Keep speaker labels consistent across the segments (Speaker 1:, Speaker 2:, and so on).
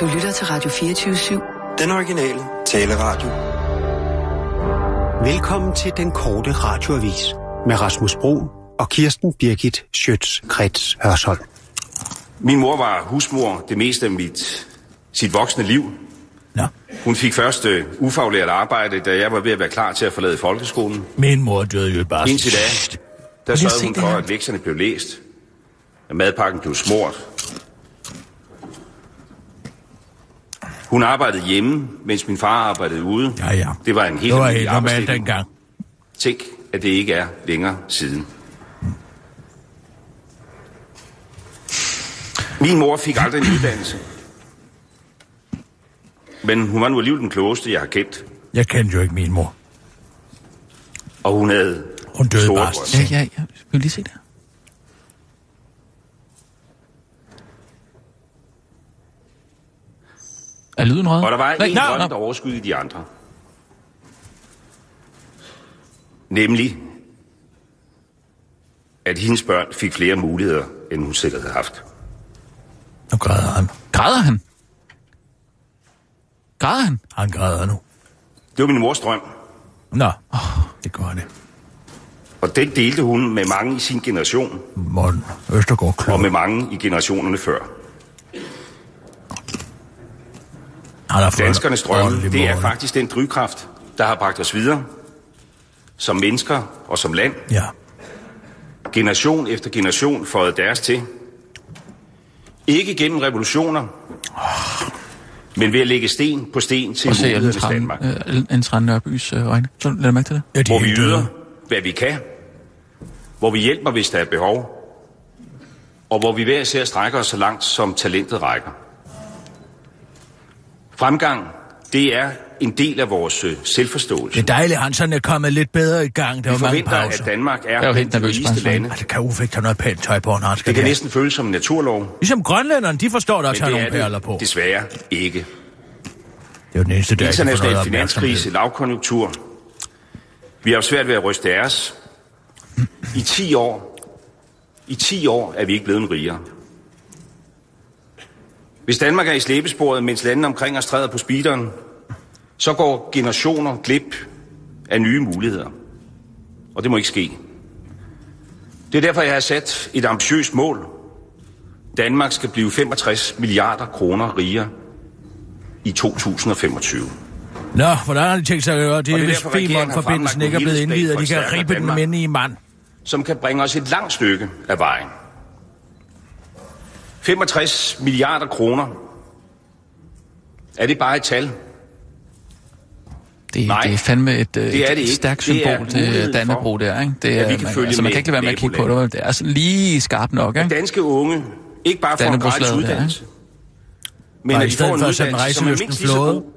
Speaker 1: Du lytter til Radio 24-7.
Speaker 2: Den originale taleradio.
Speaker 3: Velkommen til den korte radioavis med Rasmus Bro og Kirsten Birgit Schøtz-Krets Hørsholm.
Speaker 4: Min mor var husmor det meste af mit, sit voksne liv.
Speaker 5: Nå.
Speaker 4: Hun fik først uh, ufaglært arbejde, da jeg var ved at være klar til at forlade folkeskolen.
Speaker 5: Min mor døde jo bare...
Speaker 4: Indtil da, der sørgede hun
Speaker 5: det
Speaker 4: for, at lektierne blev læst, at madpakken blev smurt. Hun arbejdede hjemme, mens min far arbejdede ude.
Speaker 5: Ja, ja.
Speaker 4: Det var en helt
Speaker 5: Det var helt normalt dengang.
Speaker 4: Tænk, at det ikke er længere siden. Min mor fik aldrig en uddannelse. Men hun var nu alligevel den klogeste, jeg har kendt.
Speaker 5: Jeg kendte jo ikke min mor.
Speaker 4: Og hun havde
Speaker 5: Hun døde bare.
Speaker 6: Ja, ja, ja. Skal vi lige se det? Er lyden rød?
Speaker 4: Og der var
Speaker 6: Nej,
Speaker 4: en
Speaker 6: nå,
Speaker 4: grønt
Speaker 6: nå.
Speaker 4: overskud i de andre. Nemlig, at hendes børn fik flere muligheder, end hun selv havde haft.
Speaker 5: Nu græder han.
Speaker 6: Græder han? Græder han?
Speaker 5: Han græder nu.
Speaker 4: Det var min mors drøm,
Speaker 5: Nå, det går det.
Speaker 4: og den delte hun med mange i sin generation,
Speaker 5: Morten Østergaard
Speaker 4: og
Speaker 5: Klub.
Speaker 4: med mange i generationerne før.
Speaker 5: Han har fået
Speaker 4: Danskernes
Speaker 5: en
Speaker 4: drømme, det er faktisk den drivkraft, der har bragt os videre. Som mennesker og som land.
Speaker 5: Ja.
Speaker 4: Generation efter generation føjede deres til. Ikke gennem revolutioner, men ved at lægge sten på sten til mulighedernes Danmark.
Speaker 6: øh, Ellen Tran Nørbys øh, øjne. Så lad mærke til det.
Speaker 5: Ja, de
Speaker 4: Hvor vi yder, hvad vi kan. Hvor vi hjælper, hvis der er behov. Og hvor vi hver især strækker os så langt, som talentet rækker. Fremgang, det er en del af vores øh, selvforståelse.
Speaker 5: Det er dejligt, han sådan er kommet lidt bedre i gang. Der
Speaker 4: Vi
Speaker 5: var mange
Speaker 4: forventer,
Speaker 5: pauser.
Speaker 4: at Danmark er
Speaker 6: Jeg er jo helt
Speaker 4: blandt de
Speaker 6: nervøs,
Speaker 4: rigeste lande.
Speaker 5: Ej, det kan Uffe ikke tage noget pænt tøj på, når han skal
Speaker 4: Det kan næsten føles som en naturlov,
Speaker 5: Ligesom grønlænderne, de forstår da at tage
Speaker 4: det
Speaker 5: nogle
Speaker 4: er
Speaker 5: perler på.
Speaker 4: det desværre ikke.
Speaker 5: Det er jo den eneste, der
Speaker 4: International finanskrise, lavkonjunktur. Vi har svært ved at ryste af os. I 10 år, i 10 år er vi ikke blevet rigere. Hvis Danmark er i slæbesporet, mens landene omkring os træder på speederen, så går generationer glip af nye muligheder. Og det må ikke ske. Det er derfor, jeg har sat et ambitiøst mål. Danmark skal blive 65 milliarder kroner rigere i 2025.
Speaker 5: Nå, hvordan har de tænkt sig at gøre det,
Speaker 4: det er
Speaker 5: hvis Femern-forbindelsen ikke er blevet indvidet, og de kan ribe den mænd i mand?
Speaker 4: som kan bringe os et langt stykke af vejen. 65 milliarder kroner. Er det bare et tal?
Speaker 6: Det,
Speaker 4: Nej,
Speaker 6: det er fandme et, øh,
Speaker 4: det er det
Speaker 6: et stærkt
Speaker 4: er
Speaker 6: symbol til Dannebro
Speaker 4: for,
Speaker 6: der, ikke? Det er,
Speaker 4: vi kan
Speaker 6: man,
Speaker 4: følge
Speaker 6: altså, man kan ikke lade være med at kigge på det. Det er sådan lige skarpt nok, ikke?
Speaker 4: Danske unge, ikke bare får en gratis uddannelse, men
Speaker 5: Nej,
Speaker 4: at de får en uddannelse, som er mindst lige så
Speaker 5: flåde.
Speaker 4: god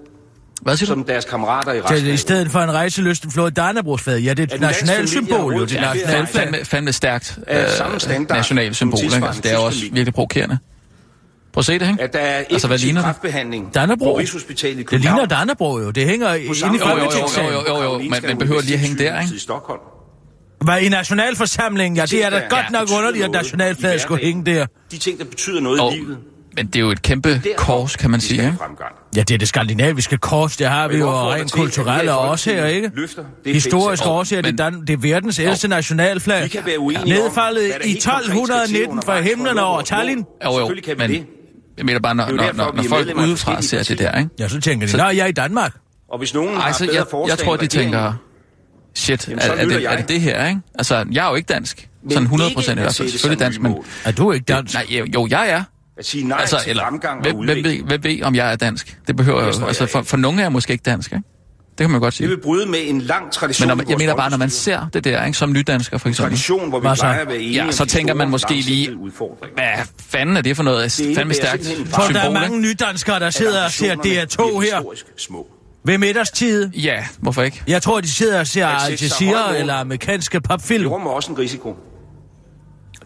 Speaker 6: Hvad siger du?
Speaker 4: som deres kammerater i resten
Speaker 5: i stedet for en rejselysten flået Dannebrogsfad, ja, det er
Speaker 4: Er
Speaker 5: et
Speaker 4: familie
Speaker 5: nationalsymbol, jo, det er nationalflag.
Speaker 6: fandme, fandme stærkt øh, nationalt symbol? Altså, det er også virkelig provokerende. Prøv at se det, ikke?
Speaker 4: At der er
Speaker 6: Altså, hvad ligner det?
Speaker 4: kræftbehandling
Speaker 5: Dannebrog.
Speaker 4: på Rigshospitalet i
Speaker 5: Det
Speaker 4: København.
Speaker 5: ligner Dannebro jo, det hænger inde i
Speaker 4: samme
Speaker 6: Jo, jo, jo, jo,
Speaker 5: Folketingssalen.
Speaker 6: jo, man- man behøver lige at hænge der, ikke?
Speaker 4: I Stockholm.
Speaker 5: Hvad, i nationalforsamlingen? Ja, det er da
Speaker 4: Ja,
Speaker 5: godt nok underligt, at
Speaker 4: noget
Speaker 5: nationalflaget skulle hænge der.
Speaker 4: De ting, der betyder noget
Speaker 6: Og,
Speaker 4: i livet.
Speaker 6: men det er jo et kæmpe kors, kan man sige, ikke?
Speaker 4: Fremgang.
Speaker 5: Ja, det er det skandinaviske kors, det har vi jo, og rent kulturelle
Speaker 4: her
Speaker 5: også her, ikke?
Speaker 4: løfter det
Speaker 5: Historisk
Speaker 4: fælles
Speaker 5: årsager, det, er Dan- det er verdens ældste nationalflag.
Speaker 4: Vi kan være uenige
Speaker 5: Nedfaldet i
Speaker 4: helt konkret skal til
Speaker 5: 1219 fra himlen over Tallinn.
Speaker 6: Jo, jo,
Speaker 4: Selvfølgelig kan vi
Speaker 6: men
Speaker 4: det.
Speaker 6: jeg mener bare, når, når, når, når folk udefra ser det der, ikke?
Speaker 5: Ja, så tænker de,
Speaker 6: Så-
Speaker 5: nå, jeg er i Danmark.
Speaker 4: Og hvis nogen
Speaker 6: Ej,
Speaker 4: har
Speaker 6: så
Speaker 4: bedre
Speaker 6: jeg, jeg tror, de tænker, shit,
Speaker 4: Jamen,
Speaker 6: er, er, det, er det det her, ikke? Altså, jeg er jo ikke dansk.
Speaker 4: men
Speaker 6: Sådan 100
Speaker 4: ikke
Speaker 6: procent i
Speaker 4: at
Speaker 6: hvert fald. Selvfølgelig dansk, men...
Speaker 5: Er du ikke dansk?
Speaker 6: Nej, jo, jo, jeg er.
Speaker 4: At sige nej
Speaker 6: Altså,
Speaker 4: til
Speaker 6: eller,
Speaker 4: fremgang og
Speaker 6: hvem, hvem,
Speaker 4: udvikling.
Speaker 6: hvem ved, om jeg er dansk? Det behøver
Speaker 4: Det
Speaker 6: jo... Altså,
Speaker 4: jeg
Speaker 6: for, for nogle er jeg måske ikke dansk, ikke? Det kan man godt
Speaker 4: Det
Speaker 6: sige.
Speaker 4: vil bryde med en lang tradition
Speaker 6: Men når man, jeg mener bare, når man ser det der, ikke? Som nydansker, for eksempel.
Speaker 4: Tradition, hvor vi
Speaker 5: Hvad så?
Speaker 4: plejer at være enige
Speaker 6: Ja, så tænker man måske lige-. Hvad fanden er det for noget?
Speaker 4: Det
Speaker 6: Fandme stærkt
Speaker 5: du, der er mange nydanskere, der sidder og ser
Speaker 4: Ambitionerne
Speaker 5: DR2
Speaker 4: bliver
Speaker 5: her
Speaker 4: historisk små.
Speaker 5: ved middagstid?
Speaker 6: Ja, hvorfor ikke?
Speaker 5: Jeg tror, de sidder og ser Al Jazeera eller amerikanske
Speaker 4: Det
Speaker 5: popfilm.
Speaker 4: rummer også en risiko.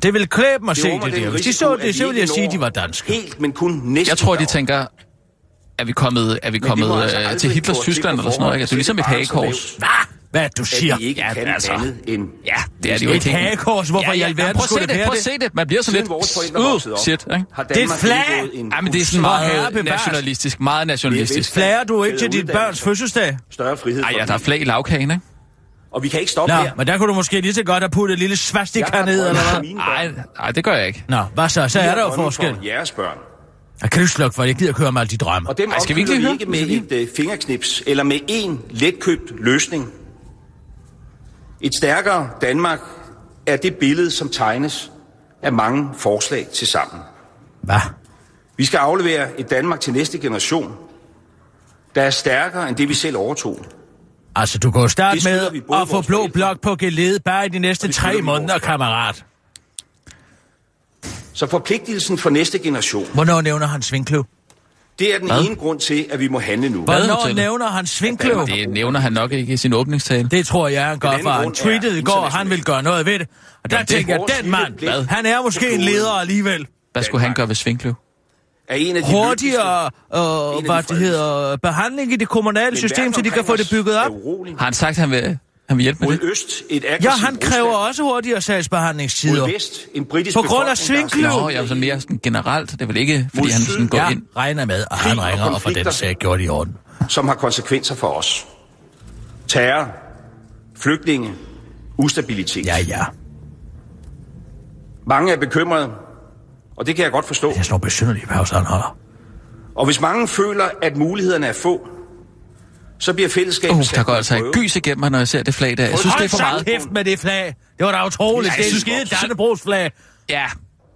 Speaker 5: Det vil klæbe mig at se det der. Hvis de så
Speaker 4: at
Speaker 5: det, så ville jeg sige, at de var danske.
Speaker 4: Helt, men kun næsten.
Speaker 6: Jeg tror, de tænker, er vi kommet, er vi
Speaker 4: det
Speaker 6: kommet
Speaker 4: altså
Speaker 6: øh,
Speaker 4: aldrig
Speaker 6: til Hitlers Tyskland eller sådan noget? Ikke? Altså, det er ligesom et hagekors.
Speaker 5: Hvad? hvad du siger.
Speaker 4: at vi ikke
Speaker 6: Ja,
Speaker 4: kan
Speaker 6: altså.
Speaker 4: andet end...
Speaker 6: Ja, det er det jo
Speaker 5: Et
Speaker 6: ikke.
Speaker 5: hagekors, hvorfor i alverden
Speaker 6: prøv at
Speaker 5: skulle
Speaker 6: se
Speaker 5: det være
Speaker 6: Prøv at
Speaker 5: det?
Speaker 6: se det. Man bliver sådan lidt... Uh, shit, ikke?
Speaker 4: har
Speaker 5: er et flag.
Speaker 6: Ja, men det er sådan meget nationalistisk. Meget nationalistisk.
Speaker 5: Flager du ikke til dit børns fødselsdag?
Speaker 4: større frihed
Speaker 6: Ej,
Speaker 4: for
Speaker 6: ja, der er flag i lavkagen, ikke?
Speaker 4: Og vi kan ikke stoppe
Speaker 5: Nå,
Speaker 4: her.
Speaker 5: men der kunne du måske lige så godt have puttet et lille svastika ned, eller hvad?
Speaker 6: Nej, nej, det gør jeg ikke.
Speaker 5: Nå, hvad så? Så er
Speaker 4: har
Speaker 5: der jo forskel.
Speaker 4: For jeres børn.
Speaker 5: Jeg kan du slukke for, jeg gider køre med alle de drømme.
Speaker 4: Og dem
Speaker 6: Ej, skal vi ikke
Speaker 4: vi ikke med et uh, fingerknips, eller med en letkøbt løsning. Et stærkere Danmark er det billede, som tegnes af mange forslag til sammen.
Speaker 5: Hvad?
Speaker 4: Vi skal aflevere et Danmark til næste generation, der er stærkere end det, vi selv overtog.
Speaker 5: Altså, du kan jo starte med at få blå blok på gelede bare i de næste tre måneder, kammerat.
Speaker 4: Så forpligtelsen for næste generation,
Speaker 5: Hvornår nævner han Svinkløv?
Speaker 4: det er den
Speaker 6: Hvad?
Speaker 4: ene grund til, at vi må handle nu.
Speaker 5: Hvornår
Speaker 6: Badehotellet.
Speaker 5: nævner han Svinkløv?
Speaker 6: Det nævner han nok ikke i sin åbningstale.
Speaker 5: Det tror jeg, han gør, for han tweetede i går, at han vil gøre noget ved det. Og der
Speaker 6: Jamen, er
Speaker 5: tænker jeg, den mand, han er måske en leder alligevel.
Speaker 6: Hvad skulle han gøre ved Svinkløv?
Speaker 4: Er en af de
Speaker 5: Hurtigere, øh,
Speaker 4: de
Speaker 5: hvad det hedder, behandling i det kommunale system, så de kan få det bygget op.
Speaker 6: Har han sagt, at han vil, han vil hjælpe med det?
Speaker 4: øst et
Speaker 5: Ja, han kræver
Speaker 4: Rusland.
Speaker 5: også hurtigere sagsbehandlingstider.
Speaker 4: Mod vest en britisk
Speaker 5: På grund af Svinkløv.
Speaker 6: Nå, jeg er sådan mere sådan generelt. Det er vel ikke, fordi
Speaker 4: Mod
Speaker 6: han sådan går
Speaker 5: Ja,
Speaker 6: ind.
Speaker 5: regner med, at han
Speaker 4: Krig og
Speaker 5: ringer og får den sag gjort i orden.
Speaker 4: som har konsekvenser for os. Terror, flygtninge, ustabilitet.
Speaker 5: Ja, ja.
Speaker 4: Mange er bekymrede, og det kan jeg godt forstå.
Speaker 5: Det er sådan nogle besynderlige pauser, han holder.
Speaker 4: Og hvis mange føler, at mulighederne er få, så bliver fællesskabet
Speaker 6: Uh, der går altså et gys igennem mig, når jeg ser det flag der. Jeg synes, det er for meget.
Speaker 5: kæft med det flag. Det var da utroligt.
Speaker 6: Ja,
Speaker 5: det er skide
Speaker 6: også-
Speaker 5: Dannebrogsflag.
Speaker 6: Ja,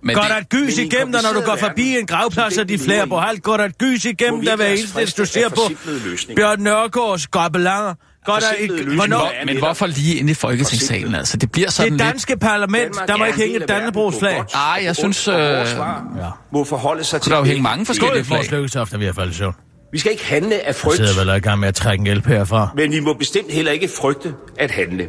Speaker 6: men
Speaker 5: Går
Speaker 6: det,
Speaker 5: der et gys igennem dig, når du går forbi en gravplads, og de flager på halvt? Går der et gys igennem dig hver eneste, du ser på. Bjørn Nørgaards gobelanger?
Speaker 4: Forsimplede
Speaker 5: et...
Speaker 4: løsninger
Speaker 5: Hvornår?
Speaker 4: er
Speaker 6: men
Speaker 4: netop
Speaker 6: hvorfor lige inde i Folketingssalen? Altså, det bliver
Speaker 5: Det
Speaker 6: sådan lidt...
Speaker 5: danske parlament,
Speaker 4: Danmark
Speaker 5: der må
Speaker 4: er
Speaker 5: ikke hænge et Dannebrogsflag.
Speaker 4: på godt
Speaker 6: Ej, jeg synes, øh,
Speaker 5: Ja.
Speaker 4: må forholde sig til
Speaker 6: der jo
Speaker 4: begge
Speaker 6: hænge mange forskellige flag.
Speaker 5: Vores lykketoft er ved at falde i søvn.
Speaker 4: Vi skal ikke handle af
Speaker 5: Jeg
Speaker 4: frygt,
Speaker 5: sidder vel er i gang med at trække en hjælp herfra.
Speaker 4: men vi må bestemt heller ikke frygte at handle.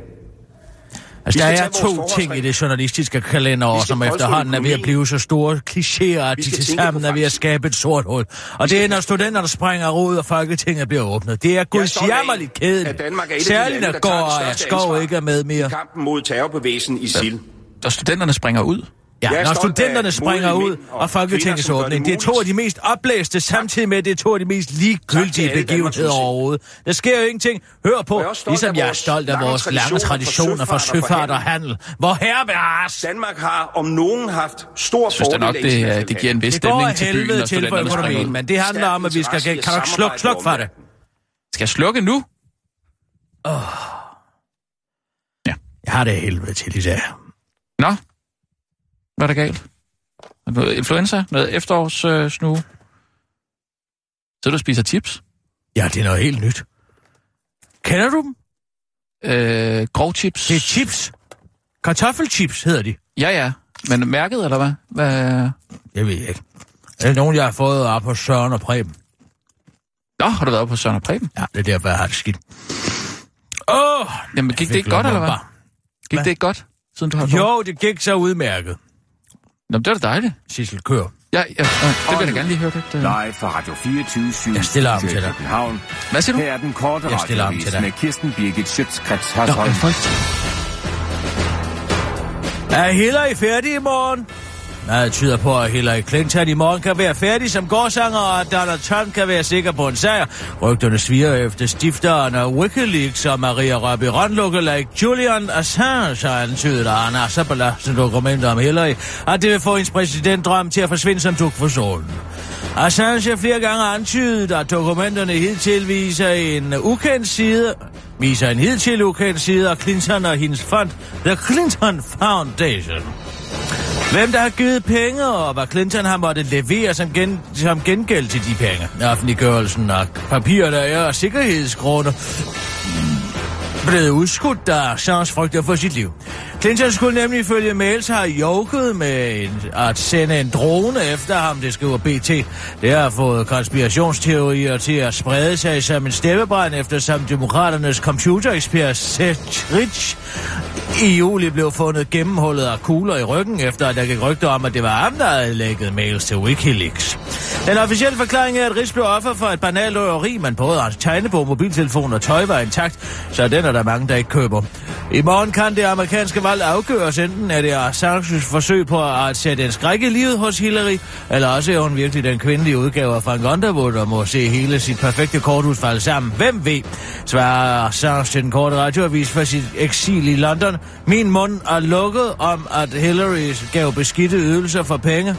Speaker 5: Altså, der er to ting i det journalistiske
Speaker 4: skal
Speaker 5: som efterhånden er ved at blive så store klichéer, at de til sammen er ved at skabe et sort hul. Og det er, når studenterne springer ud, og Folketinget bliver åbnet. Det er gudsjammerligt
Speaker 4: er de
Speaker 5: Særligt, når
Speaker 4: der
Speaker 5: går og skov ikke er med
Speaker 4: i
Speaker 5: mere.
Speaker 4: kampen mod terrorbevægelsen ISIL.
Speaker 6: Og studenterne springer ud.
Speaker 5: Ja,
Speaker 4: Jeg
Speaker 5: når studenterne springer ud,
Speaker 4: og
Speaker 5: Folketingets åbning, det er to af de mest oplæste, samtidig med, at det er to af de mest ligegyldige begivenheder overhovedet. Der sker jo ingenting. Hør på,
Speaker 4: er
Speaker 5: ligesom
Speaker 4: af
Speaker 5: jeg er
Speaker 4: vores
Speaker 5: stolt af vores lange
Speaker 4: traditioner for søfart og
Speaker 5: handel. Hvor herre bevares!
Speaker 4: Danmark har om nogen haft stor
Speaker 6: Jeg synes da
Speaker 4: fordel
Speaker 6: nok, det, øh, det giver en vis stemning til byen, når
Speaker 5: til for økonomien, men det handler om, at vi skal... Kan du ikke slukke sluk for det?
Speaker 6: Skal jeg slukke nu?
Speaker 5: Jeg har det helvede til i dag.
Speaker 6: Nå, hvad er der galt? Er Noget influenza? Noget efterårs øh, snue? Så du spiser chips?
Speaker 5: Ja, det er noget helt nyt. Kender du dem?
Speaker 6: Øh, grov chips?
Speaker 5: Det er chips. Kartoffelchips hedder de.
Speaker 6: Ja, ja. Men mærket, eller hvad? hvad?
Speaker 5: Jeg ved ikke. Det er nogen, jeg har fået op på Søren og Preben.
Speaker 6: Nå, har du været på Søren og Preben?
Speaker 5: Ja, det er derfor, jeg har det skidt. Åh! Oh,
Speaker 6: Jamen, gik det ikke godt, eller hvad? Gik
Speaker 5: Hvad?
Speaker 6: det ikke godt, siden du har?
Speaker 5: Jo, det gik så udmærket.
Speaker 6: Nå, det var da dejligt.
Speaker 5: Sissel, kør.
Speaker 6: Ja, ja, øh, det vil jeg gerne lige høre lidt. Øh.
Speaker 7: Live fra Radio 24
Speaker 5: Jeg stiller armen til dig.
Speaker 7: København.
Speaker 6: Hvad siger du?
Speaker 7: Her er den korte
Speaker 5: Jeg stiller armen til dig.
Speaker 7: med Kirsten Birgit Schøtzgrads
Speaker 6: Nå,
Speaker 7: Hasholm.
Speaker 6: øh, folk.
Speaker 5: Er Hillary færdig i morgen? Meget tyder på, at Hillary Clinton i morgen kan være færdig som gårdsanger, og at Donald Trump kan være sikker på en sejr. Rygterne sviger efter stifteren af Wikileaks og Maria Rabi like Julian Assange har antydet, at han har så belastende dokumenter om Hillary, at det vil få hendes præsidentdrøm til at forsvinde som duk for solen. Assange har flere gange antydet, at dokumenterne hidtil viser en ukendt side, viser en hidtil ukendt side af Clinton og hendes fond, The Clinton Foundation. Hvem der har givet penge, og hvad Clinton har måttet levere som, gen, som gengæld til de penge. Offentliggørelsen af papirer, der er sikkerhedsgrunde blevet udskudt, da Assange frygter for sit liv. Clinton skulle nemlig følge mails har joket med en, at sende en drone efter ham, det skriver BT. Det har fået konspirationsteorier til at sprede sig som en steppebrand, eftersom demokraternes computerekspert Seth Rich i juli blev fundet gennemhullet af kugler i ryggen, efter at der gik rygter om, at det var ham, der havde lægget mails til Wikileaks. Den officielle forklaring er, at Ries blev offer for et banalt røveri, men både hans tegnebog, mobiltelefon og tøj var intakt, så den er der mange, der ikke køber. I morgen kan det amerikanske valg afgøres, enten er det Assanges forsøg på at sætte en skræk i livet hos Hillary, eller også er hun virkelig den kvindelige udgave af Frank Underwood og må se hele sit perfekte korthus falde sammen. Hvem ved? Svarer Assange til den korte radioavis for sit eksil i London. Min mund er lukket om, at Hillary gav beskidte ydelser for penge.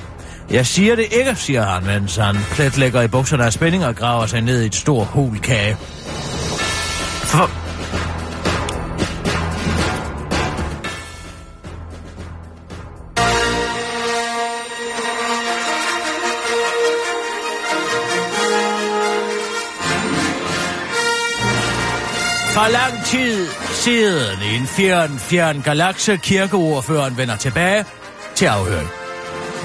Speaker 5: Jeg siger det ikke, siger han, mens han plet lægger i bukserne af spænding og graver sig ned i et stort hulkage. For... For lang tid siden i en fjern, fjern galakse kirkeordføreren vender tilbage til afhøring.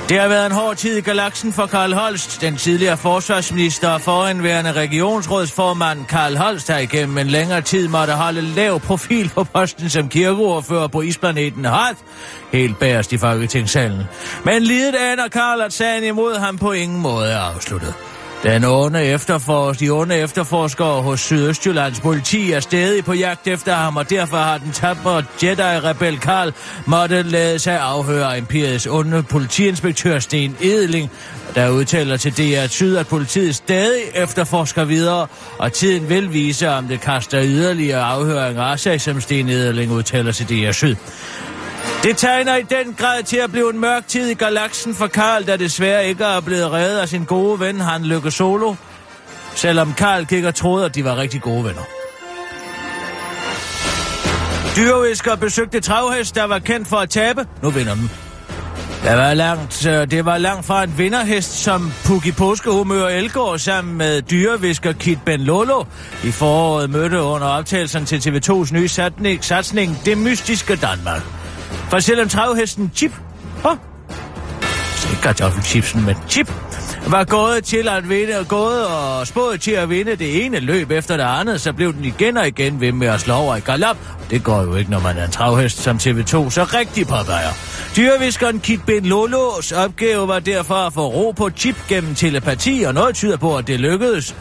Speaker 5: Det har været en hård tid i galaksen for Karl Holst. Den tidligere forsvarsminister og foranværende regionsrådsformand Karl Holst har igennem en længere tid måtte holde lav profil på posten som kirkeordfører på isplaneten Hoth, helt bagerst i Folketingssalen. Men lidet aner Karl, at sagen imod ham på ingen måde er afsluttet. Den onde efterfors, de onde efterforskere hos Sydøstjyllands politi er stadig på jagt efter ham, og derfor har den tabre Jedi-rebel Karl måtte lade sig afhøre Imperiets onde politiinspektør Sten Edling, der udtaler til DR Syd, at politiet stadig efterforsker videre, og tiden vil vise, om det kaster yderligere afhøringer af sig, som Sten Edling udtaler til DR Syd. Det tegner i den grad til at blive en mørk tid i galaksen for Karl, der desværre ikke er blevet reddet af sin gode ven, han Lykke Solo. Selvom Karl Kikker troede, at de var rigtig gode venner. Dyrevisker besøgte travhest, der var kendt for at tabe. Nu vinder dem. Det var langt, øh, det var langt fra en vinderhest, som Pukki Påskehumør Elgård sammen med dyrevisker Kit Ben Lolo i foråret mødte under optagelsen til TV2's nye satsning, satsning Det Mystiske Danmark. For selvom travhesten Chip, oh, kartoffelchipsen, med Chip, var gået til at vinde og gået og spået til at vinde det ene løb efter det andet, så blev den igen og igen ved med at slå over i galop. Det går jo ikke, når man er en travhest som TV2, så rigtig påvejer. Dyreviskeren Kit Ben Lolos opgave var derfor at få ro på Chip gennem telepati, og noget tyder på, at det lykkedes.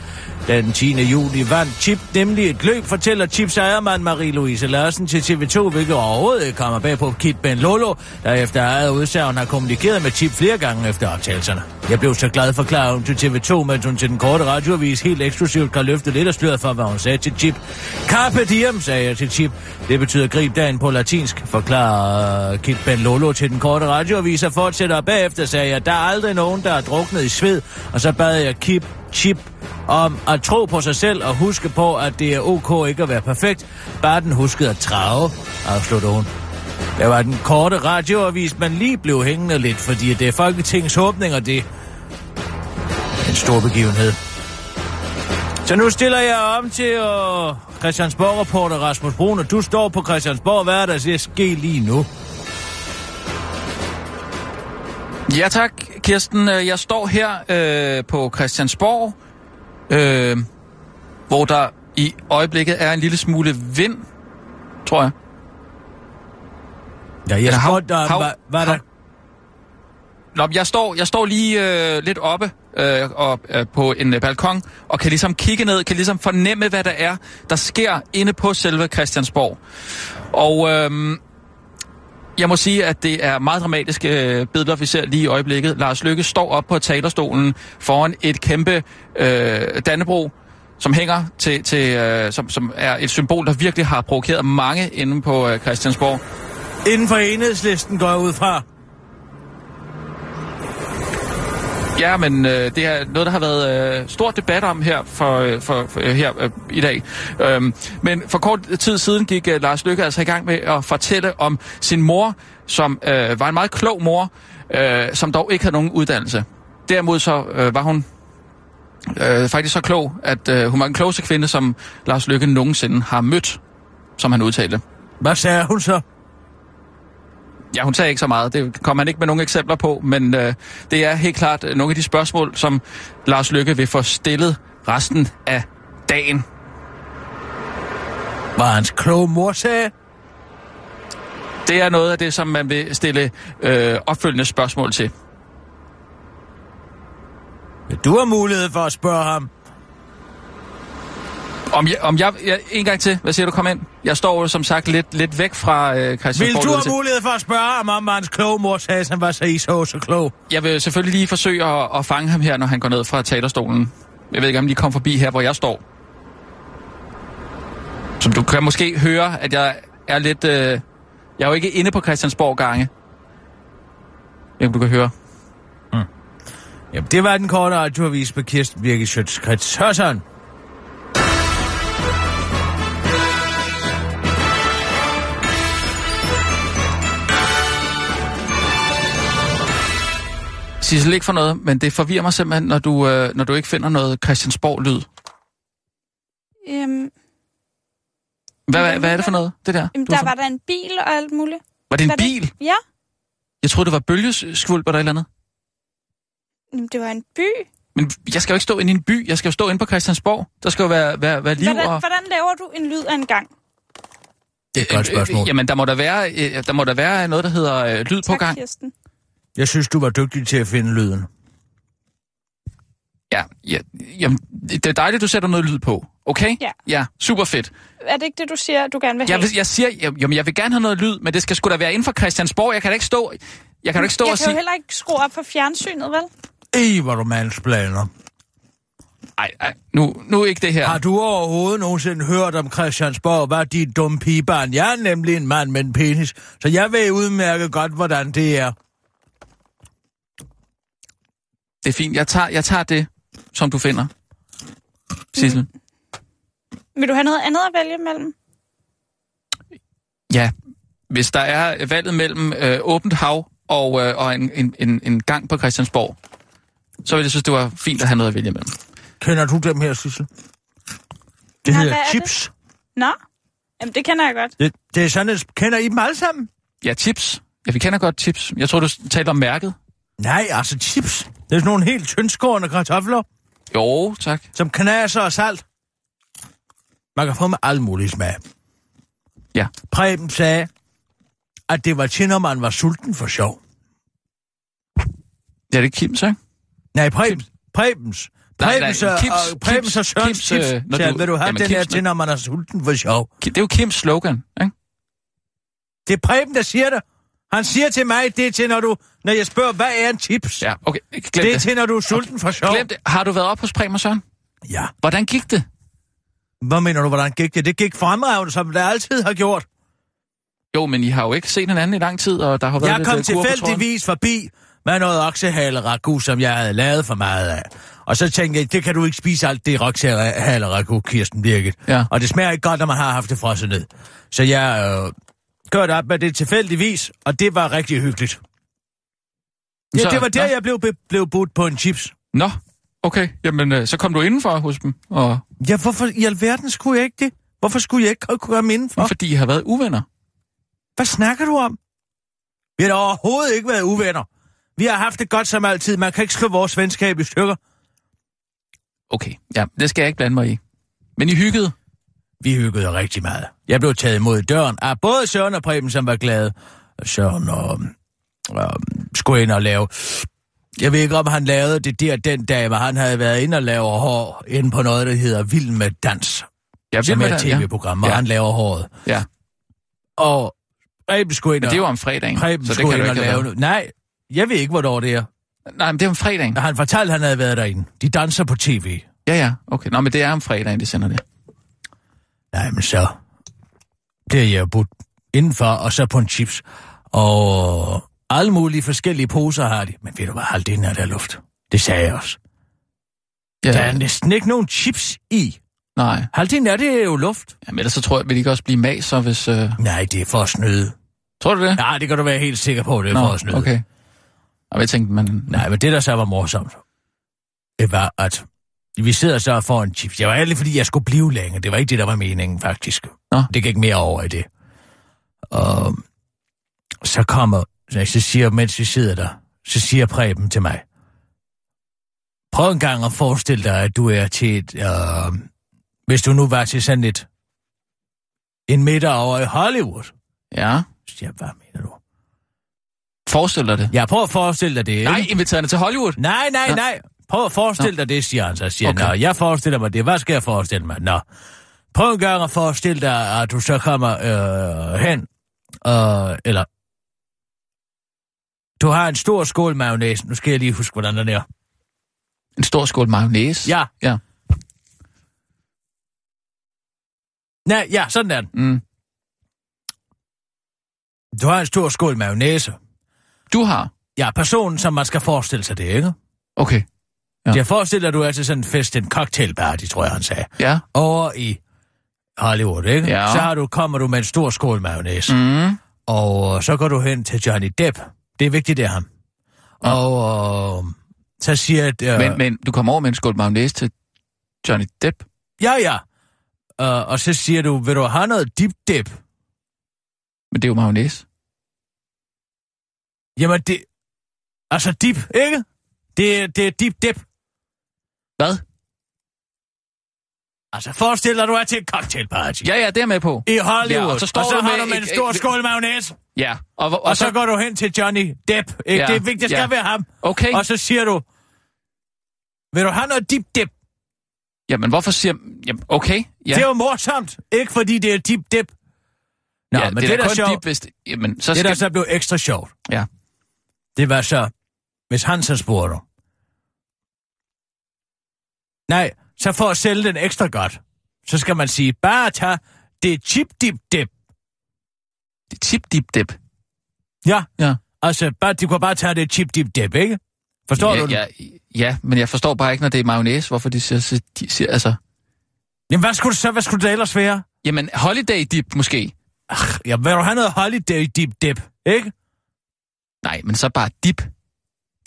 Speaker 5: Den 10. juli vandt Chip nemlig et løb, fortæller Chips ejermand Marie-Louise Larsen til TV2, hvilket overhovedet ikke kommer bag på Kit Ben Lolo, der efter eget udsagn har kommunikeret med Chip flere gange efter optagelserne. Jeg blev så glad for hun til TV2, mens hun til den korte radioavis helt eksklusivt kan løfte lidt af sløret for, hvad hun sagde til Chip. Carpe diem, sagde jeg til Chip. Det betyder grib dagen på latinsk, forklarer Kit Ben Lolo til den korte radioavis og fortsætter bagefter, sagde jeg, der er aldrig nogen, der er druknet i sved, og så bad jeg Kip Chip om at tro på sig selv og huske på, at det er ok ikke at være perfekt, bare den huskede at trage, afslutter hun. Det var den korte radioavis, man lige blev hængende lidt, fordi det er Folketingets åbning, og det er en stor begivenhed. Så nu stiller jeg om til uh, Christiansborg-reporter Rasmus Brun, og du står på Christiansborg. Hvad er der til at ske lige nu?
Speaker 6: Ja tak, Kirsten. Øh, jeg står her øh, på Christiansborg, øh, hvor der i øjeblikket er en lille smule vind, tror jeg.
Speaker 5: Ja, jeg spurgte dig, hvad, hvad er der...
Speaker 6: Nå, jeg står, jeg står lige øh, lidt oppe øh, og, øh, på en øh, balkon, og kan ligesom kigge ned, kan ligesom fornemme, hvad der er, der sker inde på selve Christiansborg. Og øh, jeg må sige, at det er meget dramatiske øh, billeder, vi ser lige i øjeblikket. Lars Lykke står op på talerstolen foran et kæmpe øh, Dannebro, som hænger til, til øh, som, som er et symbol, der virkelig har provokeret mange inde på øh, Christiansborg.
Speaker 5: Inden for enhedslisten går ud fra.
Speaker 6: Ja, men øh, det er noget, der har været øh, stor debat om her for, øh, for, for øh, her øh, i dag. Øhm, men for kort tid siden gik øh, Lars Lykke altså i gang med at fortælle om sin mor, som øh, var en meget klog mor, øh, som dog ikke havde nogen uddannelse. Derimod så øh, var hun øh, faktisk så klog, at øh, hun var den klogeste kvinde, som Lars Lykke nogensinde har mødt, som han udtalte.
Speaker 5: Hvad sagde hun så?
Speaker 6: Ja, hun sagde ikke så meget. Det kommer man ikke med nogle eksempler på, men øh, det er helt klart øh, nogle af de spørgsmål, som Lars Lykke vil få stillet resten af dagen.
Speaker 5: Hvad hans kloge mor sagde?
Speaker 6: Det er noget af det, som man vil stille øh, opfølgende spørgsmål til.
Speaker 5: Du har mulighed for at spørge ham.
Speaker 6: Om jeg, om jeg, jeg... En gang til. Hvad siger du? Kom ind. Jeg står som sagt lidt, lidt væk fra øh,
Speaker 5: Vil
Speaker 6: Christiansborg.
Speaker 5: du have mulighed for at spørge ham, om hans kloge mor sagde, at han var så i så klog?
Speaker 6: Jeg vil selvfølgelig lige forsøge at, at fange ham her, når han går ned fra talerstolen. Jeg ved ikke, om de kom forbi her, hvor jeg står. Så du kan måske høre, at jeg er lidt... Øh, jeg er jo ikke inde på Christiansborg gange. Jeg du kan høre.
Speaker 5: Jamen, det var den korte radioavis med Kirsten Birgit Schøtz-Krets Hørsson.
Speaker 6: Sissel, ikke for noget, men det forvirrer mig simpelthen, når du, øh, når du ikke finder noget Christiansborg-lyd.
Speaker 8: Øhm,
Speaker 6: Hvad, hvad, hvad er det for noget, det der?
Speaker 8: jamen, der var der en bil og alt muligt.
Speaker 6: var det en
Speaker 8: Var
Speaker 6: bil?
Speaker 8: Ja,
Speaker 6: Jeg troede, det var bølgeskvulp eller et eller andet.
Speaker 8: jamen, det var en by.
Speaker 6: Men jeg skal jo ikke stå inde i en by. Jeg skal jo stå inde på Christiansborg. Der skal jo være, være, være liv
Speaker 8: Hvordan,
Speaker 6: og...
Speaker 8: hvordan laver du en lyd af en gang?
Speaker 5: Det er et godt spørgsmål.
Speaker 6: Øh, jamen, der må der være, øh, der må der være noget, der hedder øh, lyd på
Speaker 8: Tak,
Speaker 6: gang.
Speaker 8: Kirsten.
Speaker 5: Jeg synes, du var dygtig til at finde lyden.
Speaker 6: Ja, ja, jamen, det er dejligt, du sætter noget lyd på. Okay?
Speaker 8: Ja.
Speaker 6: Ja, super fedt.
Speaker 8: Er det ikke det, du siger, du gerne vil have?
Speaker 6: Jeg, vil, jeg siger, jeg, jamen, jeg vil gerne have noget lyd, men det skal sgu da være inden for Christiansborg. Jeg kan da ikke stå, jeg kan da ikke stå
Speaker 8: jeg
Speaker 6: og
Speaker 8: kan jo
Speaker 6: sige...
Speaker 8: heller ikke skrue op for fjernsynet, vel?
Speaker 5: Ej, hvor du mansplaner.
Speaker 6: Ej, ej, nu, nu ikke det her.
Speaker 5: Har du overhovedet nogensinde hørt om Christiansborg? Hvad dit dumme pigebarn? Jeg er nemlig en mand med en penis, så jeg ved udmærke godt, hvordan det er.
Speaker 6: Det er fint. Jeg tager, jeg tager det, som du finder. Sissel.
Speaker 8: Vil du have noget andet at vælge mellem?
Speaker 6: Ja, hvis der er valget mellem øh, åbent hav og, øh, og en, en, en, en gang på Christiansborg, så vil jeg synes, det var fint at have noget at vælge mellem.
Speaker 5: Kender du dem her, Sissel? Det
Speaker 8: Nej,
Speaker 5: hedder
Speaker 8: er
Speaker 5: chips.
Speaker 8: Nå, jamen det kender jeg godt.
Speaker 5: Det, det er sådan, at kender I dem alle sammen?
Speaker 6: Ja, chips. Ja, vi kender godt chips. Jeg tror, du talte om mærket.
Speaker 5: Nej, altså chips. Det er sådan nogle helt tyndskårende kartofler,
Speaker 6: Jo, tak.
Speaker 5: som knaser og salt. Man kan få med alle mulige smag.
Speaker 6: Ja.
Speaker 5: Preben sagde, at det var til, når man var sulten for sjov.
Speaker 6: Ja, det er Kims, ikke?
Speaker 5: Nej, Prebens. Prebens.
Speaker 6: Nej, nej, Kims-
Speaker 5: og, Prebens
Speaker 6: Kims-
Speaker 5: og Sørens
Speaker 6: Kims,
Speaker 5: chips.
Speaker 6: øh,
Speaker 5: Sagde,
Speaker 6: du-
Speaker 5: vil du have
Speaker 6: Jamen,
Speaker 5: den her til, når man er sulten for sjov?
Speaker 6: Det er jo Kims slogan, ikke?
Speaker 5: Det er Preben, der siger det. Han siger til mig, det er til, når du... Når jeg spørger, hvad er en chips?
Speaker 6: Ja, okay. Glem
Speaker 5: det
Speaker 6: det.
Speaker 5: er til, når du er sulten for sjov.
Speaker 6: Glem det. Har du været op hos og Søren?
Speaker 5: Ja.
Speaker 6: Hvordan gik det?
Speaker 5: Hvad mener du, hvordan gik det? Det gik fremragende, som det altid har gjort.
Speaker 6: Jo, men I har jo ikke set hinanden i lang tid, og der har været
Speaker 5: Jeg
Speaker 6: lidt
Speaker 5: kom
Speaker 6: øh,
Speaker 5: tilfældigvis forbi med noget oksehale som jeg havde lavet for meget af. Og så tænkte jeg, det kan du ikke spise alt det oksehale Kirsten Birgit.
Speaker 6: Ja.
Speaker 5: Og det smager ikke godt, når man har haft det frosset ned. Så jeg øh, gør det op med det tilfældigvis, og det var rigtig hyggeligt. Ja,
Speaker 6: Så-
Speaker 5: det var der,
Speaker 6: Nå.
Speaker 5: jeg blev, blev budt på en chips.
Speaker 6: Nå, okay. Jamen, øh, så kom du indenfor hos dem, og
Speaker 5: Ja, hvorfor i alverden skulle jeg ikke det? Hvorfor skulle jeg ikke kunne komme indenfor?
Speaker 6: fordi I har været uvenner.
Speaker 5: Hvad snakker du om? Vi har da overhovedet ikke været uvenner. Vi har haft det godt som altid. Man kan ikke slå vores venskab i stykker.
Speaker 6: Okay, ja, det skal jeg ikke blande mig i. Men I hyggede?
Speaker 5: Vi hyggede rigtig meget. Jeg blev taget imod døren af både Søren og Preben, som var glade. Søren og, og skulle ind og lave... Jeg ved ikke, om han lavede det der den dag, hvor han havde været inde og lave hår inde på noget, der hedder Vild med Dans.
Speaker 6: Ja,
Speaker 5: som
Speaker 6: med
Speaker 5: er et
Speaker 6: det, ja.
Speaker 5: tv-program, hvor
Speaker 6: Ja.
Speaker 5: han laver håret.
Speaker 6: Ja,
Speaker 5: Og Preben skulle ind
Speaker 6: men
Speaker 5: og...
Speaker 6: det er jo om fredagen,
Speaker 5: Preben
Speaker 6: så det kan du
Speaker 5: ind
Speaker 6: ikke
Speaker 5: lave...
Speaker 6: været.
Speaker 5: Nej, jeg ved ikke, hvornår det er.
Speaker 6: Nej, men det er om fredagen.
Speaker 5: Han fortalte, at han havde været derinde. De danser på tv.
Speaker 6: Ja, ja, okay. Nå, men det er om fredagen, de sender det.
Speaker 5: Nej, men så... Det er jeg budt indenfor, og så på en chips. Og alle mulige forskellige poser har de. Men ved du hvad, halvdelen er der luft. Det sagde jeg også.
Speaker 6: Ja,
Speaker 5: Der er næsten ikke nogen chips i.
Speaker 6: nej.
Speaker 5: Halvdelen af det er jo luft.
Speaker 6: Jamen, ellers så tror jeg, vil de ikke også blive maser, hvis... Øh...
Speaker 5: Nej, det er for at snyde.
Speaker 6: Tror du det?
Speaker 5: Nej, det kan du være helt sikker på, det er for at snyde.
Speaker 6: okay. Og jeg tænkte, man...
Speaker 5: Nej, men det, der så var morsomt, det var, at vi sidder så og får en chips. Det var egentlig, fordi jeg skulle blive længe. Det var ikke det, der var meningen, faktisk.
Speaker 6: Nå.
Speaker 5: Det gik mere over i det. Og så kommer, så siger, mens vi sidder der, så siger Preben til mig, prøv en gang at forestille dig, at du er til et, øh, hvis du nu var til sådan et, en middag over i Hollywood.
Speaker 6: Ja.
Speaker 5: Så siger jeg, hvad mener du?
Speaker 6: Forestil dig det.
Speaker 5: Jeg prøver at forestille dig det, ikke?
Speaker 6: Nej, inviterende til Hollywood.
Speaker 5: Nej, nej,
Speaker 6: Nå.
Speaker 5: nej. Prøv at forestille dig det, siger han. Så siger okay. Nå, jeg forestiller mig det. Hvad skal jeg forestille mig? Nå, prøv en gang at forestille dig, at du så kommer øh, hen, øh, eller... Du har en stor skål mayonnaise. Nu skal jeg lige huske, hvordan den er.
Speaker 6: En stor skål mayonnaise.
Speaker 5: Ja.
Speaker 6: Ja.
Speaker 5: Nej, ja, sådan er den.
Speaker 6: Mm.
Speaker 5: Du har en stor skål mayonnaise.
Speaker 6: Du har?
Speaker 5: Ja, personen, som man skal forestille sig det, ikke?
Speaker 6: Okay.
Speaker 5: Ja.
Speaker 6: Ja.
Speaker 5: Jeg forestiller dig, du er til sådan en fest, en cocktailparty, tror jeg, han sagde.
Speaker 6: Ja.
Speaker 5: Over i Hollywood, ikke?
Speaker 6: Ja.
Speaker 5: Så har du, kommer du med en stor skål mayonnaise.
Speaker 6: Mm.
Speaker 5: Og øh, så går du hen til Johnny Depp. Det er vigtigt, det er ham. Og øh, så siger jeg... Øh,
Speaker 6: Men, men du kommer over med en skål mayonnaise til Johnny Depp.
Speaker 5: Ja, ja. Øh, og så siger du, vil du have noget dip dip?
Speaker 6: Men det er jo mayonnaise.
Speaker 5: Jamen, det... Altså dip, ikke? Det, det er dip dip.
Speaker 6: Hvad?
Speaker 5: Altså, forestil dig, du er til en cocktailparty.
Speaker 6: Ja, ja, det er med på.
Speaker 5: I Hollywood.
Speaker 6: Ja, og så står
Speaker 5: og så
Speaker 6: du
Speaker 5: har
Speaker 6: med
Speaker 5: du med en
Speaker 6: et-
Speaker 5: stor
Speaker 6: et-
Speaker 5: skål mayonnaise.
Speaker 6: Ja. Og, og,
Speaker 5: Og så går du hen til Johnny Depp. Ikke?
Speaker 6: Ja,
Speaker 5: Det er vigtigt, det skal
Speaker 6: ja.
Speaker 5: være ham.
Speaker 6: Okay.
Speaker 5: Og så siger du, vil du have noget dip dip?
Speaker 6: Jamen, hvorfor siger... Jamen, okay. Ja.
Speaker 5: Det er jo morsomt. Ikke fordi det er dip dip. Nå,
Speaker 6: ja,
Speaker 5: men
Speaker 6: det,
Speaker 5: det,
Speaker 6: er da kun
Speaker 5: sjovt,
Speaker 6: Dip, hvis det, jamen, så
Speaker 5: det
Speaker 6: skal...
Speaker 5: der så blev ekstra sjovt,
Speaker 6: Ja.
Speaker 5: det var så, hvis han så spurgte. Nej, så for at sælge den ekstra godt, så skal man sige, bare tag det chip dip dip.
Speaker 6: Det tip dip dip.
Speaker 5: Ja,
Speaker 6: Ja.
Speaker 5: altså, bare, de kunne bare tage det chip dip dip, ikke? Forstår
Speaker 6: ja,
Speaker 5: du det?
Speaker 6: ja, ja, men jeg forstår bare ikke, når det er mayonnaise, hvorfor de siger... så- De siger altså...
Speaker 5: Jamen, hvad skulle det så, hvad skulle det ellers være?
Speaker 6: Jamen, holiday dip måske.
Speaker 5: Ja, vil du have noget holiday dip dip, ikke?
Speaker 6: Nej, men så bare dip.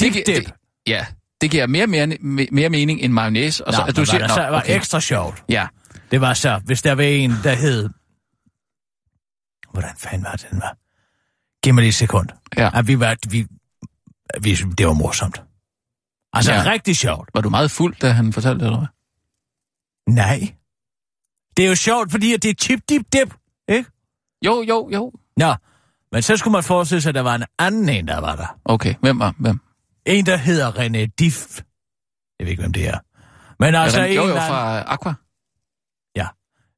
Speaker 5: Dip dip.
Speaker 6: Det, ja, det giver mere, mere, me- mere mening end mayonnaise. Og så,
Speaker 5: Nå,
Speaker 6: at
Speaker 5: du
Speaker 6: siger,
Speaker 5: var, der, så var
Speaker 6: okay.
Speaker 5: ekstra sjovt.
Speaker 6: Ja,
Speaker 5: Det var så, hvis der var en, der hed... Hvordan fanden var det, den var? Giv mig lige et sekund.
Speaker 6: ja.
Speaker 5: At vi var, vi, vi, det var morsomt. Altså,
Speaker 6: Ja.
Speaker 5: rigtig sjovt.
Speaker 6: Var du meget fuld, da han fortalte det, eller hvad?
Speaker 5: Nej. Det er jo sjovt, fordi at det er chip dip dip, ikke?
Speaker 6: Jo, jo, jo.
Speaker 5: Nå, men så skulle man forestille sig, at der var en anden en, der var der.
Speaker 6: Okay, hvem var hvem?
Speaker 5: En, der hedder René Diff. Jeg ved ikke, hvem det er. Men altså,
Speaker 6: Ja,
Speaker 5: en
Speaker 6: jo, jo, fra Aqua.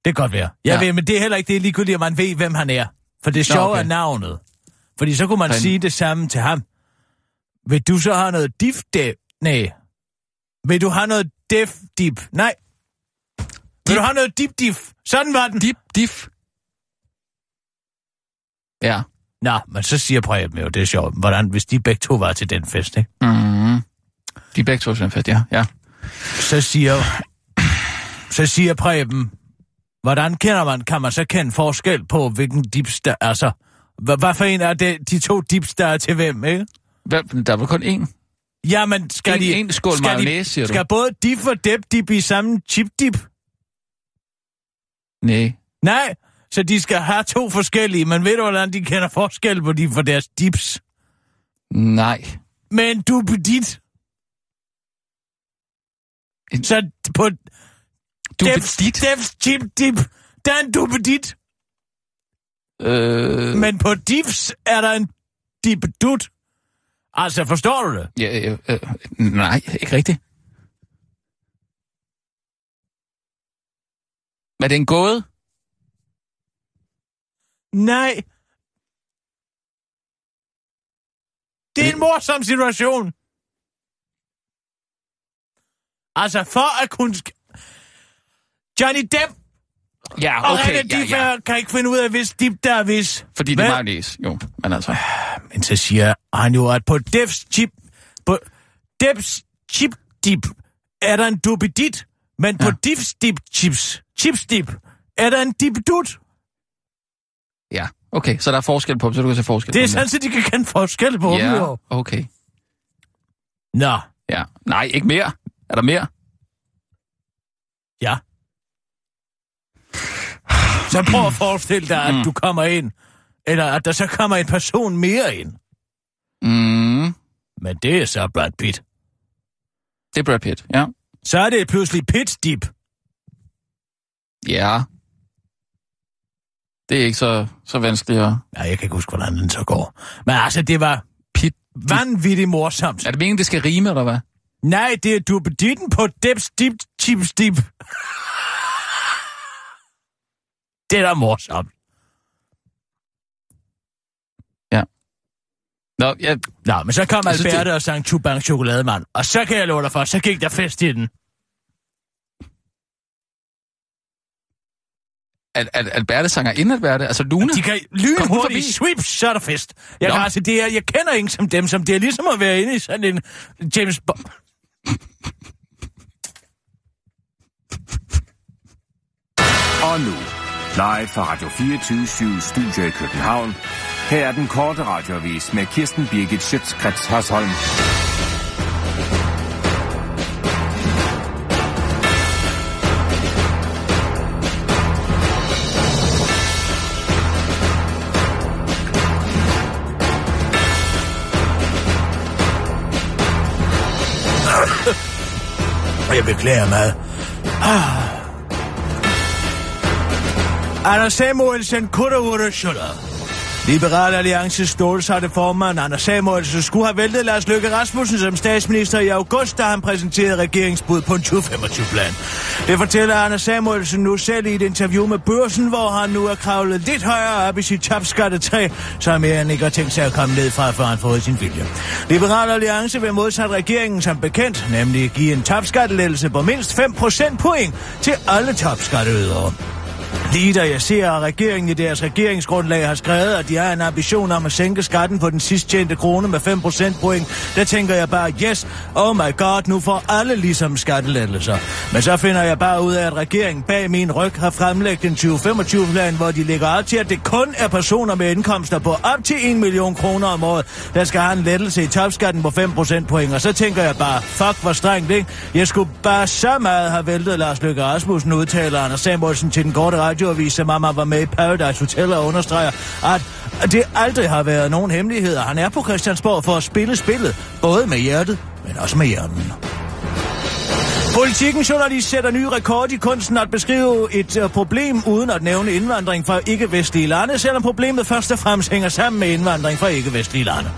Speaker 5: Det kan godt være. Jeg
Speaker 6: Ja.
Speaker 5: ja. ved, men det er heller ikke det er ligegyldigt, at man ved, hvem han er. For det sjove
Speaker 6: okay.
Speaker 5: er navnet. Fordi så kunne man
Speaker 6: Han-
Speaker 5: sige det samme til ham. Vil du så have noget dif dip? Nej. Vil du have noget def dip? Nej. Vil du have noget dip dif? Sådan var den.
Speaker 6: Dip, dif. Ja.
Speaker 5: Nå, men så siger Preben jo, det er sjovt. Hvordan, hvis de begge to var til den fest, ikke?
Speaker 6: Mm. De begge to sådan fedt, ja. ja.
Speaker 5: Så siger, så siger Preben, hvordan kender man, kan man så kende forskel på, hvilken dips der, altså, hvad, hvad for en er det, de to dips, der er til hvem, ikke?
Speaker 6: Hvad, der er vel kun én?
Speaker 5: Jamen, skal
Speaker 6: En-
Speaker 5: de...
Speaker 6: en skål
Speaker 5: skal
Speaker 6: mayonnaise, siger du?
Speaker 5: Skal både dip og dip, dip i samme chip dip?
Speaker 6: Nej.
Speaker 5: Nej, så de skal have to forskellige, men ved du, hvordan de kender forskel på de for deres dips?
Speaker 6: Nej.
Speaker 5: Men du dit.
Speaker 6: En-
Speaker 5: Så på
Speaker 6: Du
Speaker 5: Devs,
Speaker 6: dit.
Speaker 5: Devs chip dip, der er en duppedit.
Speaker 6: Øh,
Speaker 5: Men på dips er der en dipedut. Altså, forstår du det?
Speaker 6: ja, øh, øh, nej, ikke rigtigt. Er det en gåde?
Speaker 5: Nej. Det er en morsom situation. Altså, for at kunne... Johnny Depp
Speaker 6: Ja,
Speaker 5: og
Speaker 6: okay.
Speaker 5: René
Speaker 6: Ja,
Speaker 5: Diff
Speaker 6: ja.
Speaker 5: kan ikke finde ud af, hvis dip der er hvis.
Speaker 6: Fordi det er mayonnaise. Jo, men altså.
Speaker 5: Men så siger han jo, at på Devs chip... På Devs chip dip er der en dupedit, men på
Speaker 6: Ja.
Speaker 5: Diffs dip chips, chips dip, er der en dipedut.
Speaker 6: Ja, okay. Så der er forskel på dem, så du kan se forskel
Speaker 5: Det er
Speaker 6: på dem.
Speaker 5: sådan, at de kan kende forskel på dem,
Speaker 6: Ja,
Speaker 5: jo.
Speaker 6: okay.
Speaker 5: Nå,
Speaker 6: Ja. Nej, ikke mere. Er der mere?
Speaker 5: Ja. Så prøv at forestille dig, at du kommer ind, eller at der så kommer en person mere ind.
Speaker 6: Mm,
Speaker 5: Men det er så Brad Pitt.
Speaker 6: det er Brad Pitt, ja.
Speaker 5: Så er det pludselig Pitt Dip.
Speaker 6: Ja. Det er ikke så, så vanskeligt at...
Speaker 5: Nej, jeg kan ikke huske, hvordan den så går. Men altså, det var
Speaker 6: Pit.
Speaker 5: vanvittigt morsomt.
Speaker 6: Er det meningen, det skal rime, eller hvad?
Speaker 5: Nej, det er duppeditten på Deps Dip Chips Dip. Det er da morsomt.
Speaker 6: Nå, jeg,
Speaker 5: Nå, men så kom
Speaker 6: Jeg synes,
Speaker 5: Alberte
Speaker 6: det-
Speaker 5: og sang Chubang Chokolademand. Og så kan jeg love dig for, så gik der fest i den.
Speaker 6: Al, Al, Alberte sanger ind Alberte, altså Luna.
Speaker 5: De kan lyne
Speaker 6: Kom hun
Speaker 5: hurtigt.
Speaker 6: forbi?
Speaker 5: Sweep, så er der fest. Jeg,
Speaker 6: Nå.
Speaker 5: kan altså, det er, jeg kender ingen som dem, som det er ligesom at være inde i sådan en James Bond.
Speaker 7: Og nu, live fra Radio 24 Studio i København. Her er den korte radiovis med Kirsten Birgit Schøtzgrads Hasholm.
Speaker 5: Og jeg beklager meget. Ah. Anders Samuelsen kunne woulda. Liberal Alliances stålsatte formand Anders Samuelsen skulle have væltet Lars Løkke Rasmussen som statsminister i august, da han præsenterede regeringsbud på en 2025-plan. Det fortæller Anders Samuelsen nu selv i et interview med Børsen, hvor han nu er kravlet lidt højere op i sit topskattetræ, som han ikke har tænkt sig at komme ned fra, før han fået sin vilje. Liberal Alliance vil modsat regeringen som bekendt, nemlig give en topskattelettelse på mindst 5 procentpoint til alle topskatteydere. Lige da jeg ser, at regeringen i deres regeringsgrundlag har skrevet, at de har en ambition om at sænke skatten på den sidst tjente krone med 5 procentpoint, der tænker jeg bare, yes, oh my god, nu får alle ligesom skattelettelser. Men så finder jeg bare ud af, at regeringen bag min ryg har fremlagt en 2025-plan, hvor de lægger op til, at det kun er personer med indkomster på op til 1 million kroner om året, der skal have en lettelse i topskatten på 5 procentpoint. Og så tænker jeg bare, fuck, hvor strengt, ikke? Jeg skulle bare så meget have væltet Lars Løkke Rasmussen, udtaler Anders Samuelsen til den korte radioavis, som mamma var med i Paradise Hotel og understreger, at det aldrig har været nogen hemmeligheder. Han er på Christiansborg for at spille spillet, både med hjertet, men også med hjernen. Politikken journalist sætter ny rekord i kunsten at beskrive et uh, problem uden at nævne indvandring fra ikke-vestlige lande, selvom problemet først og fremmest hænger sammen med indvandring fra ikke-vestlige lande.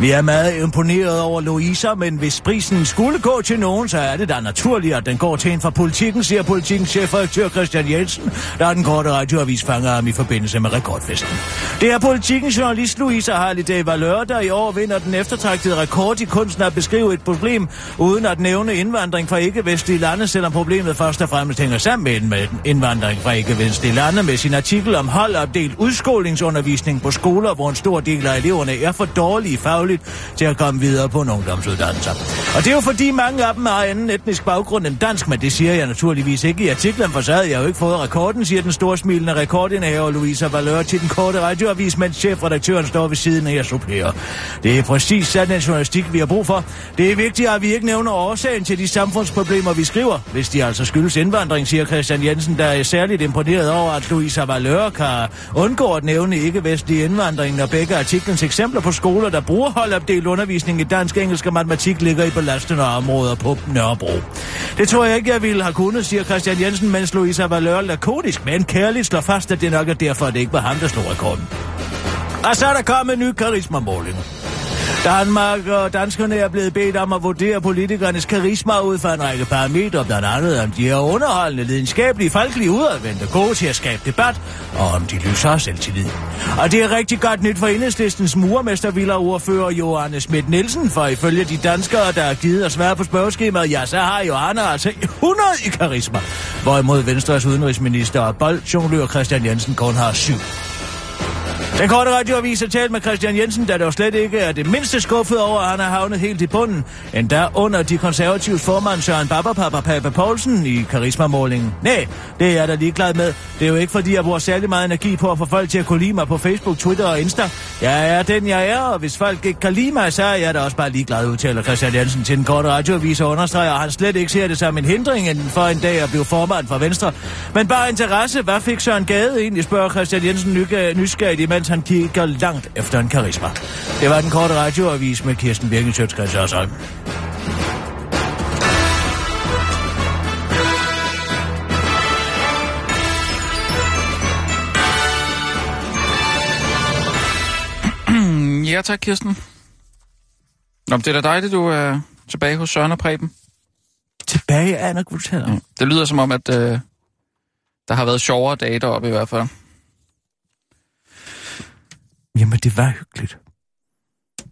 Speaker 5: Vi er meget imponeret over Louisa, men hvis prisen skulle gå til nogen, så er det da naturligt, at den går til en fra politikken, siger politikens chefredaktør Christian Jensen, der den korte radioavis fanger ham i forbindelse med rekordfesten. Det er politikens journalist Louisa Harley Valør, der i år vinder den eftertragtede rekord i kunsten at beskrive et problem, uden at nævne indvandring fra ikke-vestlige lande, selvom problemet først og fremmest hænger sammen med indvandring fra ikke-vestlige lande, med sin artikel om holdopdelt udskolingsundervisning på skoler, hvor en stor del af eleverne er for dårlige fagligt til at komme videre på en ungdomsuddannelse. Og det er jo fordi mange af dem har anden etnisk baggrund end dansk, men det siger jeg naturligvis ikke i artiklen, for så havde jeg jo ikke fået rekorden, siger den storsmilende rekordindehaver Louisa Valør til den korte radioavis, mens chefredaktøren står ved siden af og supplerer. Det er præcis sådan en journalistik, vi har brug for. Det er vigtigt, at vi ikke nævner årsagen til de samfundsproblemer, vi skriver, hvis de altså skyldes indvandring, siger Christian Jensen, der er særligt imponeret over, at Louisa Valør kan undgå at nævne ikke-vestlig indvandring, når begge artiklens eksempler på skoler, der bruger holdopdelt undervisning i dansk, engelsk og matematik, ligger i belastende områder på Nørrebro. Det tror jeg ikke, jeg ville have kunnet, siger Christian Jensen, mens Louisa Valør lakonisk, men kærligt slår fast, at det nok er derfor, at det ikke var ham, der slog rekorden. Og så er der kommet en ny karismamåling. Danmark og danskerne er blevet bedt om at vurdere politikernes karisma ud fra en række parametre, blandt andet om de er underholdende, lidenskabelige, folkelige, udadvendte, gode til at skabe debat, og om de lyser selvtillid. Og det er rigtig godt nyt for enhedslistens murmester ordfører Johanne Schmidt Nielsen, for ifølge de danskere, der har givet at svære på spørgeskemaet, ja, så har Johanne altså 100 i karisma, hvorimod Venstres udenrigsminister og boldjonglør Christian Jensen kun har syv. Den korte radioavis har talt med Christian Jensen, der dog slet ikke er det mindste skuffet over, at han er havnet helt i bunden. Endda under de konservative formand Søren Babapapa Pape Poulsen i karismamålingen. Nej, det er jeg da ligeglad med. Det er jo ikke fordi, jeg bruger særlig meget energi på at få folk til at kunne lide mig på Facebook, Twitter og Insta. Jeg er den, jeg er, og hvis folk ikke kan lide mig, så er jeg da også bare ligeglad, udtaler Christian Jensen til den korte radioavis og understreger, at han slet ikke ser det som en hindring inden for en dag at blive formand for Venstre. Men bare interesse, hvad fik Søren Gade egentlig, spørger Christian Jensen nysgerrigt, imens han kigger langt efter en karisma. Det var den korte radioavis med Kirsten Birgit Sjøtskreds Hørsholm.
Speaker 6: Ja, tak, Kirsten. Nå, det er da dejligt, du er tilbage hos Søren og Preben.
Speaker 5: Tilbage i Anna-kvarteret.
Speaker 6: Mm. Det lyder som om, at øh, der har været sjovere dage deroppe i hvert fald.
Speaker 5: Jamen, det var hyggeligt.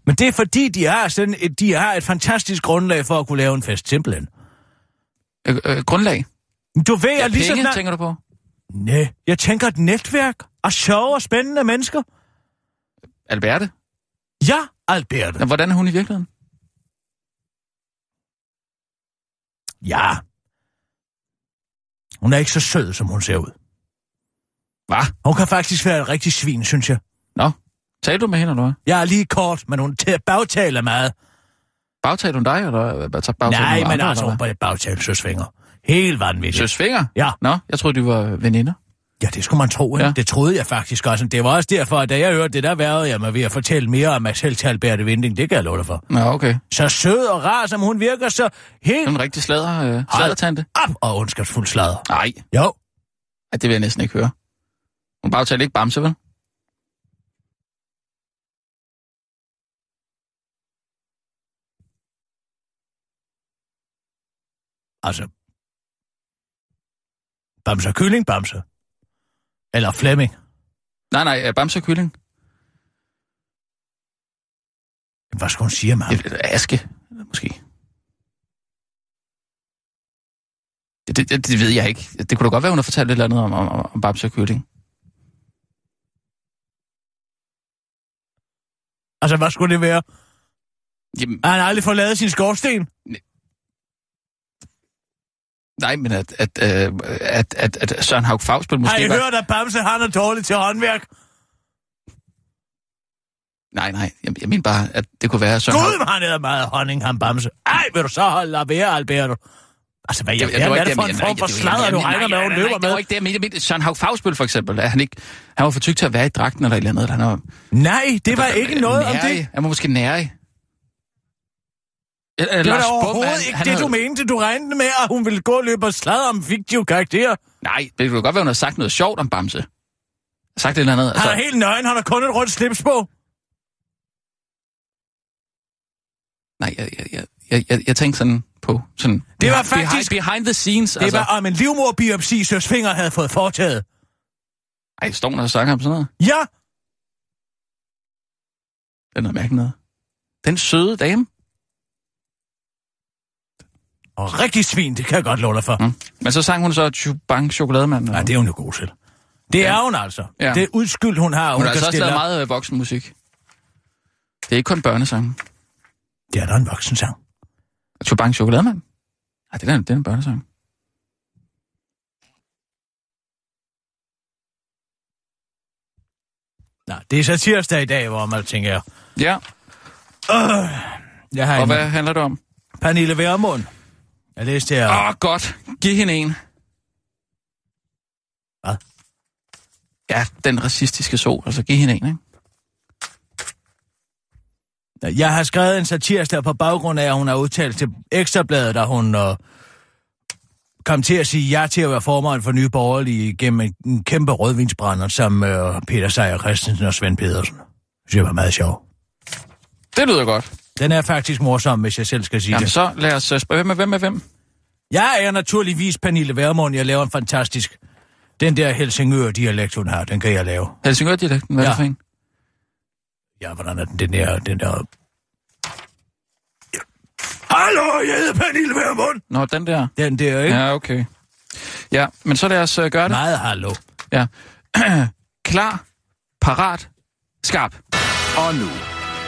Speaker 5: Men det er fordi, de har, sådan et, de har et fantastisk grundlag for at kunne lave en fest, simpelthen.
Speaker 6: Øh, øh, grundlag?
Speaker 5: Du ved,
Speaker 6: Ja,
Speaker 5: at lige
Speaker 6: penge,
Speaker 5: snart...
Speaker 6: tænker du på?
Speaker 5: Nej, jeg tænker et netværk af sjove og spændende mennesker.
Speaker 6: Alberte?
Speaker 5: Ja, Albert.
Speaker 6: Ja, hvordan er hun i virkeligheden?
Speaker 5: Ja. Hun er ikke så sød, som hun ser ud.
Speaker 6: Hvad?
Speaker 5: Hun kan faktisk være et rigtig svin, synes jeg.
Speaker 6: Nå, talte du med hende, eller hvad?
Speaker 5: Jeg er lige kort, men hun bagtaler meget.
Speaker 6: Bagtalte hun dig, eller? Bagtalte
Speaker 5: Nej, men
Speaker 6: andre,
Speaker 5: altså, hun bagtaler søsvinger. Helt vanvittigt.
Speaker 6: Søs Finger?
Speaker 5: Ja.
Speaker 6: Nå, jeg troede, de var veninder.
Speaker 5: Ja, det skulle man tro, ikke?
Speaker 6: Ja.
Speaker 5: Ja. Det troede jeg faktisk også. Det var også derfor, at da jeg hørte det, der værede jeg mig ved at fortælle mere om mig selv til Alberte Vinding. Det kan jeg love dig for.
Speaker 6: Nå, okay.
Speaker 5: Så sød og rar, som hun virker, så helt
Speaker 6: en rigtig slader, øh, sladertante.
Speaker 5: op og ondskabsfuld sladder.
Speaker 6: Nej,
Speaker 5: Jo,
Speaker 6: Ej, det vil jeg næsten ikke høre. Hun bagtalte ikke Bamse, vel?
Speaker 5: Altså. Bamse kylling, Bamse. Eller Flemming.
Speaker 6: Nej, nej, øh, Bamse Kylling.
Speaker 5: Hvad skal hun sige om ham?
Speaker 6: Det Aske, måske. Det, det, det, det ved jeg ikke. Det kunne da godt være, hun har fortalt et eller andet om, om, om Bamse og Kylling.
Speaker 5: Altså, hvad skulle det være?
Speaker 6: Jamen,
Speaker 5: Har han aldrig fået lavet sin skorsten?
Speaker 6: Nej, men at, at, øh, at, at, at Søren Haug Fagsbøl
Speaker 5: Har
Speaker 6: måske
Speaker 5: I
Speaker 6: var...
Speaker 5: hørt, at Bamse han er dårlig til håndværk?
Speaker 6: Nej, nej, jeg, jeg mener bare, at det kunne være Haug...
Speaker 5: Gud, hvor han æder meget honning, han Bamse. Ej, vil du så holde dig være, Alberto? Altså, hvad, jeg,
Speaker 6: Det-
Speaker 5: hvad,
Speaker 6: det var
Speaker 5: er
Speaker 6: ikke
Speaker 5: det for
Speaker 6: jeg
Speaker 5: en form for sladder, du regner med, hun løber
Speaker 6: nej, Det var
Speaker 5: med?
Speaker 6: ikke det, jeg mente. Jeg Søren Haug Fagsbøl, for eksempel. Er han, ikke, han var for tyk til at være i dragten eller et eller andet. Han var,
Speaker 5: Nej, det var ikke noget om det.
Speaker 6: Han var måske nærig. Eller,
Speaker 5: Det var da overhovedet ikke
Speaker 6: han
Speaker 5: det,
Speaker 6: havde-
Speaker 5: du mente. Du regnede med, at hun ville gå og løbe og sladre om fiktive karakterer.
Speaker 6: Nej, det kunne godt være, hun har sagt noget sjovt om Bamse. Sagt et eller andet.
Speaker 5: Han er helt nøgen, han har kun et rødt slips på.
Speaker 6: Nej, jeg, jeg, jeg, jeg, jeg, jeg tænkte sådan på sådan...
Speaker 5: Det var
Speaker 6: behind,
Speaker 5: faktisk-
Speaker 6: Behind, behind the scenes,
Speaker 5: Det
Speaker 6: altså.
Speaker 5: var om en livmorbiopsi, Søs Finger havde fået foretaget.
Speaker 6: Ej, står der og snakker om sådan noget?
Speaker 5: Ja,
Speaker 6: Det er mærkeligt noget. Den søde dame.
Speaker 5: Og rigtig svin, det kan jeg godt love dig for.
Speaker 6: Mm. Men så sang hun så Chubang Chokolademand.
Speaker 5: Nej, det er hun jo god til. Det er hun altså.
Speaker 6: Ja.
Speaker 5: Det er udskyld, hun har.
Speaker 6: Hun
Speaker 5: Hun,
Speaker 6: har altså også lavet meget øh, voksenmusik. Det er ikke kun børnesang.
Speaker 5: Det er da en voksensang.
Speaker 6: Chubang Chokolademand? Nej, det er, det er en børnesang.
Speaker 5: Nej, det er så tirsdag i dag, hvor man tænker,
Speaker 6: Ja,
Speaker 5: jeg har
Speaker 6: og
Speaker 5: en
Speaker 6: hvad handler det om?
Speaker 5: Pernille Vermund. Jeg læste her.
Speaker 6: Åh, oh, godt. Giv hende en.
Speaker 5: Hvad?
Speaker 6: Ja, den racistiske sol. Altså, giv hende en, ikke?
Speaker 5: Jeg har skrevet en satirsdag på baggrund af, at hun har udtalt til Ekstrabladet, da hun øh, kom til at sige ja til at være formand for Nye Borgerlige gennem en, kæmpe rødvinsbrænder, som øh, Peter Sejer Christensen og Svend Pedersen. Det synes jeg var meget sjov.
Speaker 6: Det lyder godt.
Speaker 5: Den er faktisk morsom, hvis jeg selv skal sige
Speaker 6: Jamen,
Speaker 5: det.
Speaker 6: så lad os uh, spørge, hvem er hvem med hvem?
Speaker 5: Jeg er naturligvis Pernille Vermund. Jeg laver en fantastisk... Den der Helsingør-dialekt, hun har, den kan jeg lave.
Speaker 6: Helsingør-dialekten, hvad er
Speaker 5: Ja.
Speaker 6: det for en?
Speaker 5: Ja, hvordan er den, den der... Den der... Ja. Hallo, jeg hedder Pernille Vermund.
Speaker 6: Nå, den der.
Speaker 5: Den der, ikke? Ja.
Speaker 6: Ja, okay. Ja, men så lad os uh, gøre det.
Speaker 5: Meget hallo.
Speaker 6: Ja. Klar, parat, skarp.
Speaker 7: Og nu,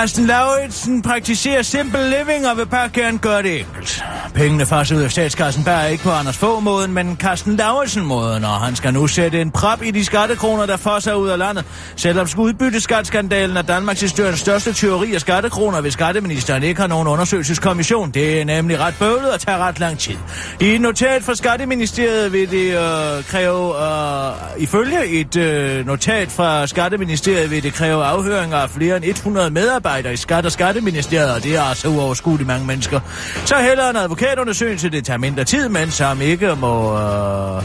Speaker 5: Carsten Lauritsen praktiserer simple living og vil bare gerne gøre det enkelt. Pengene fasser ud af statskassen bare ikke på Anders få måden men Carsten Lauritsen-måden, og han skal nu sætte en prop i de skattekroner, der fosser ud af landet. Selvom udbytteskatskandalen er Danmarks historiens største teori af skattekroner, hvis skatteministeren ikke har nogen undersøgelseskommission. Det er nemlig ret bøvlet og tager ret lang tid. I et notat fra Skatteministeriet vil det øh, kræve, øh, ifølge et øh, notat fra Skatteministeriet vil det kræve afhøringer af flere end 100 medarbejdere i Skat- og Skatteministeriet, og det er altså uoverskueligt mange mennesker. Så heller en advokatundersøgelse, det tager mindre tid, men som ikke må... Øh,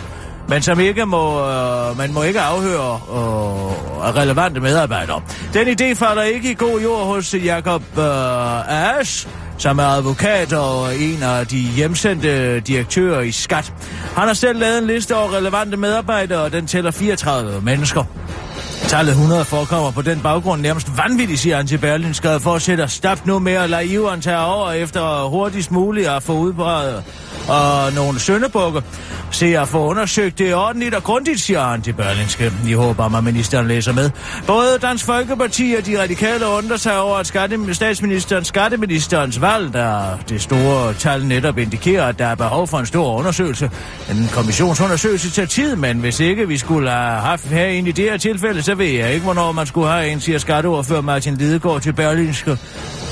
Speaker 5: men som ikke må, øh, man må ikke afhøre øh, relevante medarbejdere. Den idé falder ikke i god jord hos Jakob øh, Asch, som er advokat og en af de hjemsendte direktører i Skat. Han har selv lavet en liste over relevante medarbejdere, og den tæller 34 mennesker. Tallet 100 forekommer på den baggrund nærmest vanvittigt, siger han til Berlinskade, for at sætte stop nu med at lade Ivan tage over efter hurtigst muligt at få udbredt og nogle søndebukke. Se at få undersøgt det ordentligt og grundigt, siger han til Berlingske. Jeg håber at ministeren læser med. Både Dansk Folkeparti og de radikale undrer sig over, at skatte, statsministerens skatteministerens valg, der det store tal netop indikerer, at der er behov for en stor undersøgelse. En kommissionsundersøgelse tager tid, men hvis ikke vi skulle have haft her en i det her tilfælde, så ved jeg ikke, hvornår man skulle have en, siger skatteordfører Martin Lidegaard til Berlingske.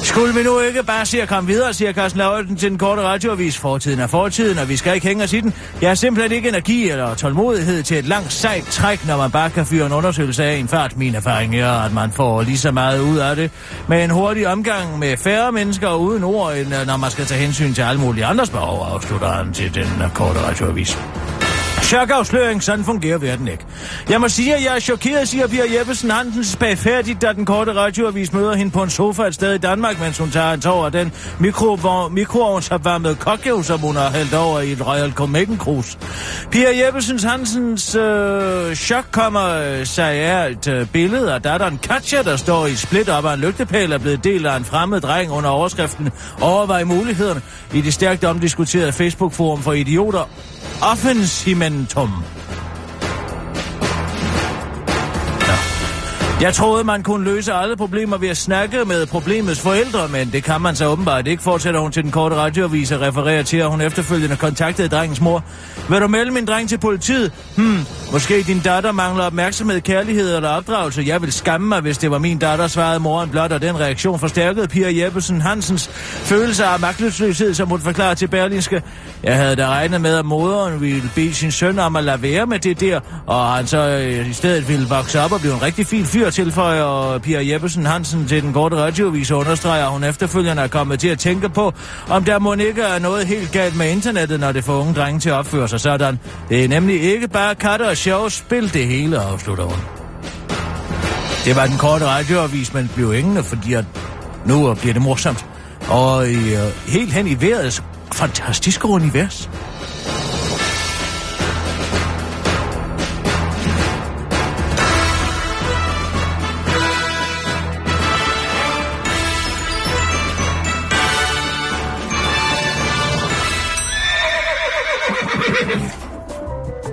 Speaker 5: Skulle vi nu ikke bare se at komme videre, siger Carsten Lauritsen til den korte radioavis. Fortiden er fortiden, og vi skal ikke hænge os i den. Jeg har simpelthen ikke energi eller tålmodighed til et langt sejt træk, når man bare kan fyre en undersøgelse af en fart. Min erfaring er, at man får lige så meget ud af det med en hurtig omgang med færre mennesker uden ord, end øh, når man skal tage hensyn til alle mulige andres behov, afslutter han til den korte radioavis. Chokafsløring, sådan fungerer verden ikke. Jeg må sige, at jeg er chokeret, siger Pia Jeppesen Hansens bagfærdigt, da den korte radioavis møder hende på en sofa et sted i Danmark, mens hun tager en tår af den mikro mikroovnsopvarmede kokkev, som hun har hældt over i et Royal Copenhagen Cruise. Pia Jeppesen Hansens øh, chok kommer øh, sig af et øh, billede af datteren Katja, der står i split op af en lygtepæl, er blevet delt af en fremmed dreng under overskriften Overvej mulighederne i det stærkt omdiskuterede Facebook-forum for idioter Offensimentum. Jeg troede, man kunne løse alle problemer ved at snakke med problemets forældre, men det kan man så åbenbart ikke, fortsætter hun til den korte radioavis og refererer til, at hun efterfølgende kontaktede drengens mor. Vil du melde min dreng til politiet? Hmm, måske din datter mangler opmærksomhed, kærlighed eller opdragelse. Jeg vil skamme mig, hvis det var min datter, svarede moren blot, og den reaktion forstærkede Pia Jeppesen Hansens følelse af magtesløshed, som hun forklarer til Berlinske. Jeg havde da regnet med, at moderen ville bede sin søn om at lade være med det der, og han så øh, i stedet ville vokse op og blive en rigtig fin fyr, tilføjer Pia Jeppesen Hansen til den korte radiovis og understreger, at hun efterfølgende er kommet til at tænke på, om der må ikke er noget helt galt med internettet, når det får unge drenge til at opføre sig sådan. Det er nemlig ikke bare katter og sjov spil det hele, afslutter hun. Det var den korte radioavis, men blev hængende, fordi at nu bliver det morsomt. Og i, øh, helt hen i vejrets fantastiske univers.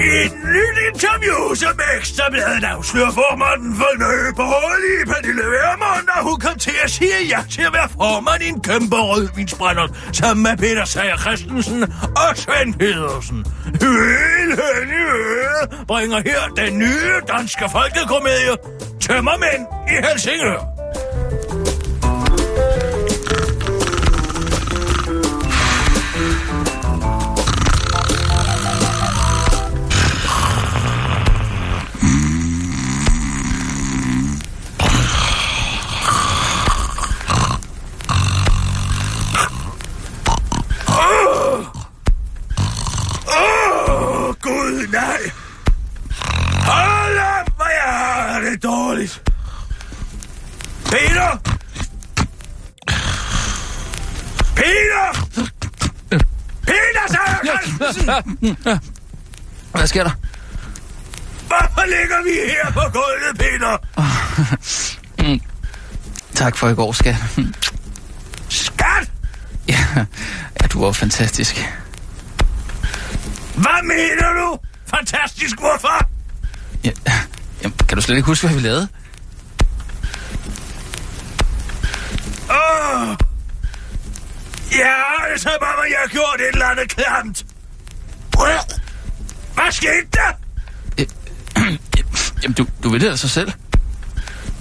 Speaker 5: Et nyt interview, som Ekstrabladet afslører formanden for Nye Borgerlige, Pernille Vermund, og hun kom til at sige ja til at være formand i en kæmpe rødvinsbrænder, sammen med Peter Sager Christensen og Svend Pedersen. Helt hen i bringer her den nye danske folkekomedie Tømmermænd i Helsingør.
Speaker 6: Hvad sker der?
Speaker 5: Hvorfor ligger vi her på gulvet, Peter?
Speaker 6: Tak for i går, skat.
Speaker 5: Skat!
Speaker 6: ja, ja, du var fantastisk.
Speaker 5: Hvad mener du? Fantastisk, hvorfor?
Speaker 6: Ja, jamen, kan du slet ikke huske, hvad vi lavede?
Speaker 5: Åh! Oh. Ja, det så bare, jeg har gjort et eller andet klamt. Hvad skete der?
Speaker 6: Jamen, du, du ved det altså selv.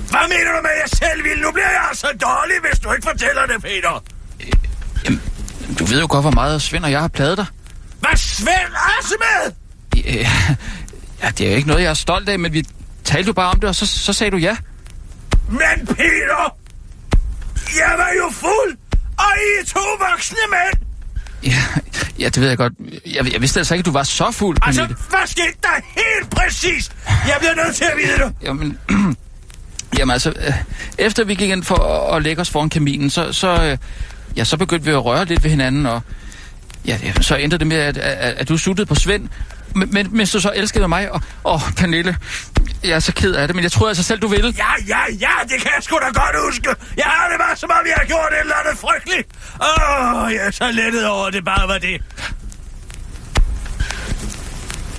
Speaker 5: Hvad mener du med, at jeg selv vil? Nu bliver jeg altså dårlig, hvis du ikke fortæller det, Peter.
Speaker 6: Jamen, du ved jo godt, hvor meget Svend og jeg har pladet dig.
Speaker 5: Hvad Svend også med?
Speaker 6: Ja, ja, det er jo ikke noget, jeg er stolt af, men vi talte jo bare om det, og så, så sagde du ja.
Speaker 5: Men Peter! Jeg var jo fuld! Og I er to voksne mænd!
Speaker 6: Ja, ja det ved jeg godt. Jeg, jeg vidste altså ikke, at du var så fuld,
Speaker 5: Altså,
Speaker 6: Pernille.
Speaker 5: hvad skete der helt præcis? Jeg bliver nødt til at vide det.
Speaker 6: Jamen, jamen altså, øh, efter vi gik ind for at, at lægge os foran kaminen, så, så, øh, ja, så begyndte vi at røre lidt ved hinanden, og ja, ja, så endte det med, at, at, at du suttede på Svend, men, men, mens du så elskede mig, og, og Pernille, jeg er så ked af det, men jeg troede altså selv, du ville.
Speaker 5: Ja, ja, ja, det kan jeg sgu da godt huske. Jeg har det bare, som om jeg har gjort et eller andet frygteligt. Åh, oh, jeg er så lettet over, at det bare var det.